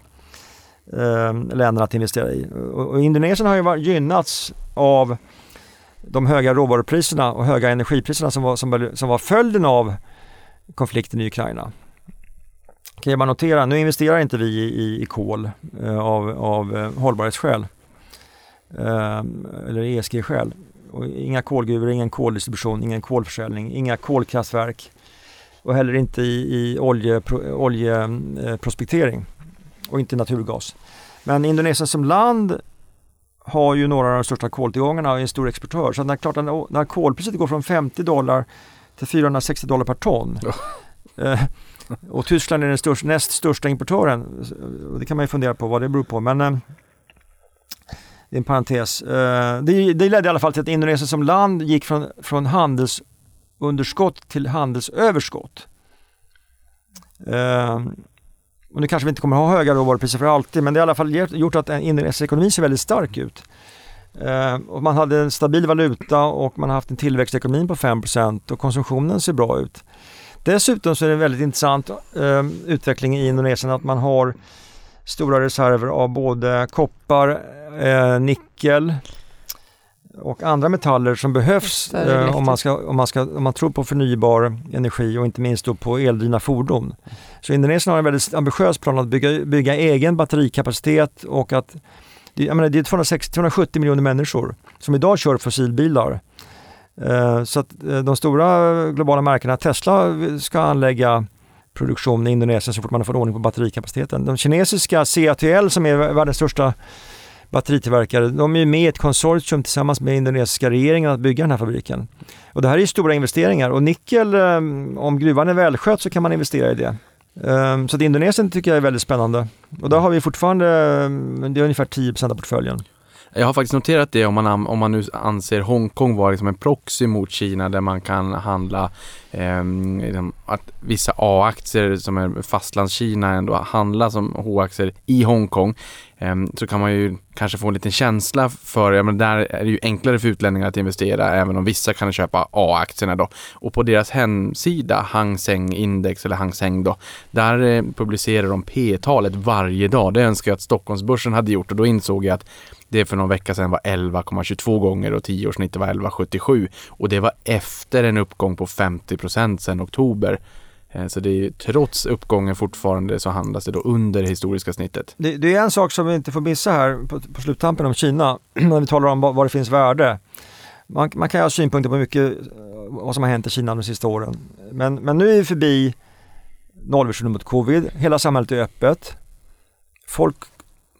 eh, länderna att investera i. Och, och Indonesien har ju gynnats av de höga råvarupriserna och höga energipriserna som var, som, som var följden av konflikten i Ukraina. Kan jag bara notera, nu investerar inte vi i, i kol eh, av, av eh, hållbarhetsskäl eh, eller ESG-skäl. inga kolgruvor, ingen koldistribution, ingen kolförsäljning, inga kolkraftverk och heller inte i, i oljeprospektering olje, och inte naturgas. Men Indonesien som land har ju några av de största koltillgångarna och är en stor exportör. Så när, klart, när kolpriset går från 50 dollar till 460 dollar per ton eh, och Tyskland är den största, näst största importören. Det kan man ju fundera på vad det beror på. Men eh, det är en parentes. Eh, det, det ledde i alla fall till att Indonesien som land gick från, från handelsunderskott till handelsöverskott. Eh, och nu kanske vi inte kommer ha höga råvarupriser för alltid men det har i alla fall gjort att Indonesiens ekonomi ser väldigt stark ut. Eh, och man hade en stabil valuta och man har haft en tillväxt i ekonomin på 5% och konsumtionen ser bra ut. Dessutom så är det en väldigt intressant eh, utveckling i Indonesien att man har stora reserver av både koppar, eh, nickel, och andra metaller som behövs eh, om, man ska, om, man ska, om man tror på förnybar energi och inte minst då på eldrivna fordon. Så Indonesien har en väldigt ambitiös plan att bygga, bygga egen batterikapacitet och att jag menar, det är 260, 270 miljoner människor som idag kör fossilbilar. Eh, så att eh, de stora globala märkena, Tesla ska anlägga produktion i Indonesien så fort man har fått ordning på batterikapaciteten. De kinesiska CATL som är världens största batteritillverkare, de är med i ett konsortium tillsammans med indonesiska regeringen att bygga den här fabriken. Och det här är stora investeringar och nickel, eh, om gruvan är välskött så kan man investera i det. Så att Indonesien tycker jag är väldigt spännande. Och där har vi fortfarande, det är ungefär 10% av portföljen.
Jag har faktiskt noterat det om man, om man nu anser Hongkong vara liksom en proxy mot Kina där man kan handla eh, att vissa A-aktier som är fastlandskina ändå handlas som H-aktier i Hongkong. Eh, så kan man ju kanske få en liten känsla för, ja men där är det ju enklare för utlänningar att investera även om vissa kan köpa A-aktierna då. Och på deras hemsida, Hang Seng Index eller Hang Seng då, där eh, publicerar de P-talet varje dag. Det önskar jag att Stockholmsbörsen hade gjort och då insåg jag att det för någon vecka sedan var 11,22 gånger och tioårssnittet var 11,77 och det var efter en uppgång på 50 procent sedan oktober. Eh, så det är trots uppgången fortfarande så handlas det då under det historiska snittet.
Det, det är en sak som vi inte får missa här på, på sluttampen om Kina när vi talar om var det finns värde. Man, man kan ha synpunkter på mycket eh, vad som har hänt i Kina de sista åren. Men, men nu är vi förbi nollvisionen mot covid. Hela samhället är öppet. Folk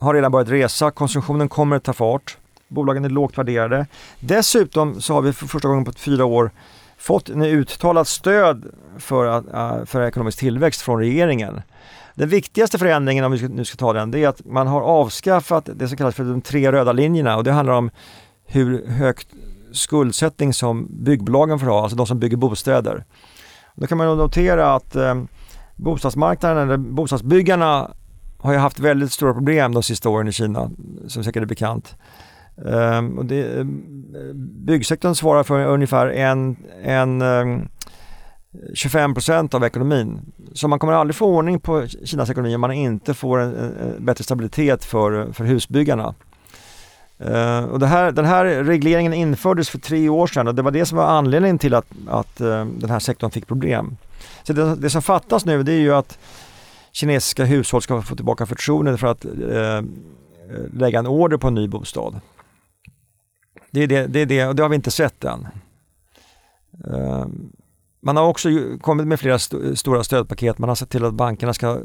har redan börjat resa, konsumtionen kommer att ta fart, bolagen är lågt värderade. Dessutom så har vi för första gången på fyra år fått en uttalat stöd för, äh, för ekonomisk tillväxt från regeringen. Den viktigaste förändringen, om vi nu ska ta den, det är att man har avskaffat det som kallas för de tre röda linjerna och det handlar om hur högt skuldsättning som byggbolagen får ha, alltså de som bygger bostäder. Då kan man notera att eh, bostadsmarknaden, eller bostadsbyggarna har ju haft väldigt stora problem de sista åren i Kina, som säkert är bekant. Um, och det, ehm, byggsektorn svarar för ungefär en, en ehm, um, 25 procent av ekonomin. Så man kommer aldrig få ordning på Kinas ekonomi om man inte får en, en bättre stabilitet för, för husbyggarna. Uh, och här, den här regleringen infördes för tre år sedan och det var det som var anledningen till att, att uh, den här sektorn fick problem. Så det, det, som fattas nu det är ju att kinesiska hushåll ska få tillbaka förtroendet för att uh, lägga en order på en ny bostad. Det är det, det, är det och det har vi inte sett än. Man har också kommit med flera st stora stödpaket. Man har sett till att bankerna ska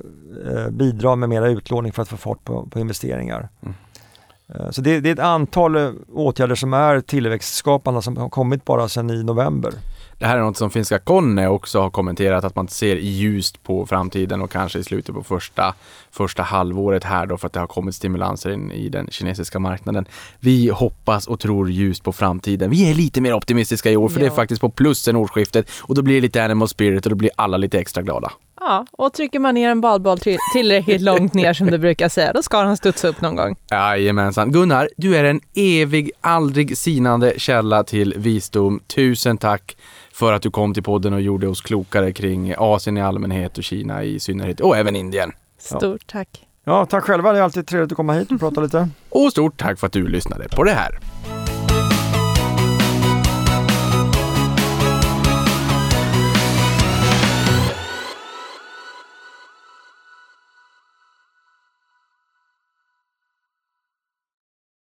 eh, bidra med mera utlåning för att få fart på, på investeringar. Mm. Eh, så det, det, är ett antal eh, åtgärder som är tillväxtskapande som har kommit bara sedan i november.
Det här är något som finska Konne också har kommenterat att man ser ljust på framtiden och kanske i slutet på första, första halvåret här då för att det har kommit stimulanser in i den kinesiska marknaden. Vi hoppas och tror ljust på framtiden. Vi är lite mer optimistiska i år för ja. det är faktiskt på plus sen årsskiftet och då blir det lite animal spirit och då blir alla lite extra glada.
Ja, och trycker man ner en badboll tillräckligt långt ner som du brukar säga, då ska den studsa upp någon gång.
Jajamensan. Gunnar, du är en evig, aldrig sinande källa till visdom. Tusen tack för att du kom till podden och gjorde oss klokare kring Asien i allmänhet och Kina i synnerhet och även Indien.
Stort ja. tack.
Ja, tack själva. Det är alltid trevligt att komma hit och prata lite.
Och stort tack för att du lyssnade på det här.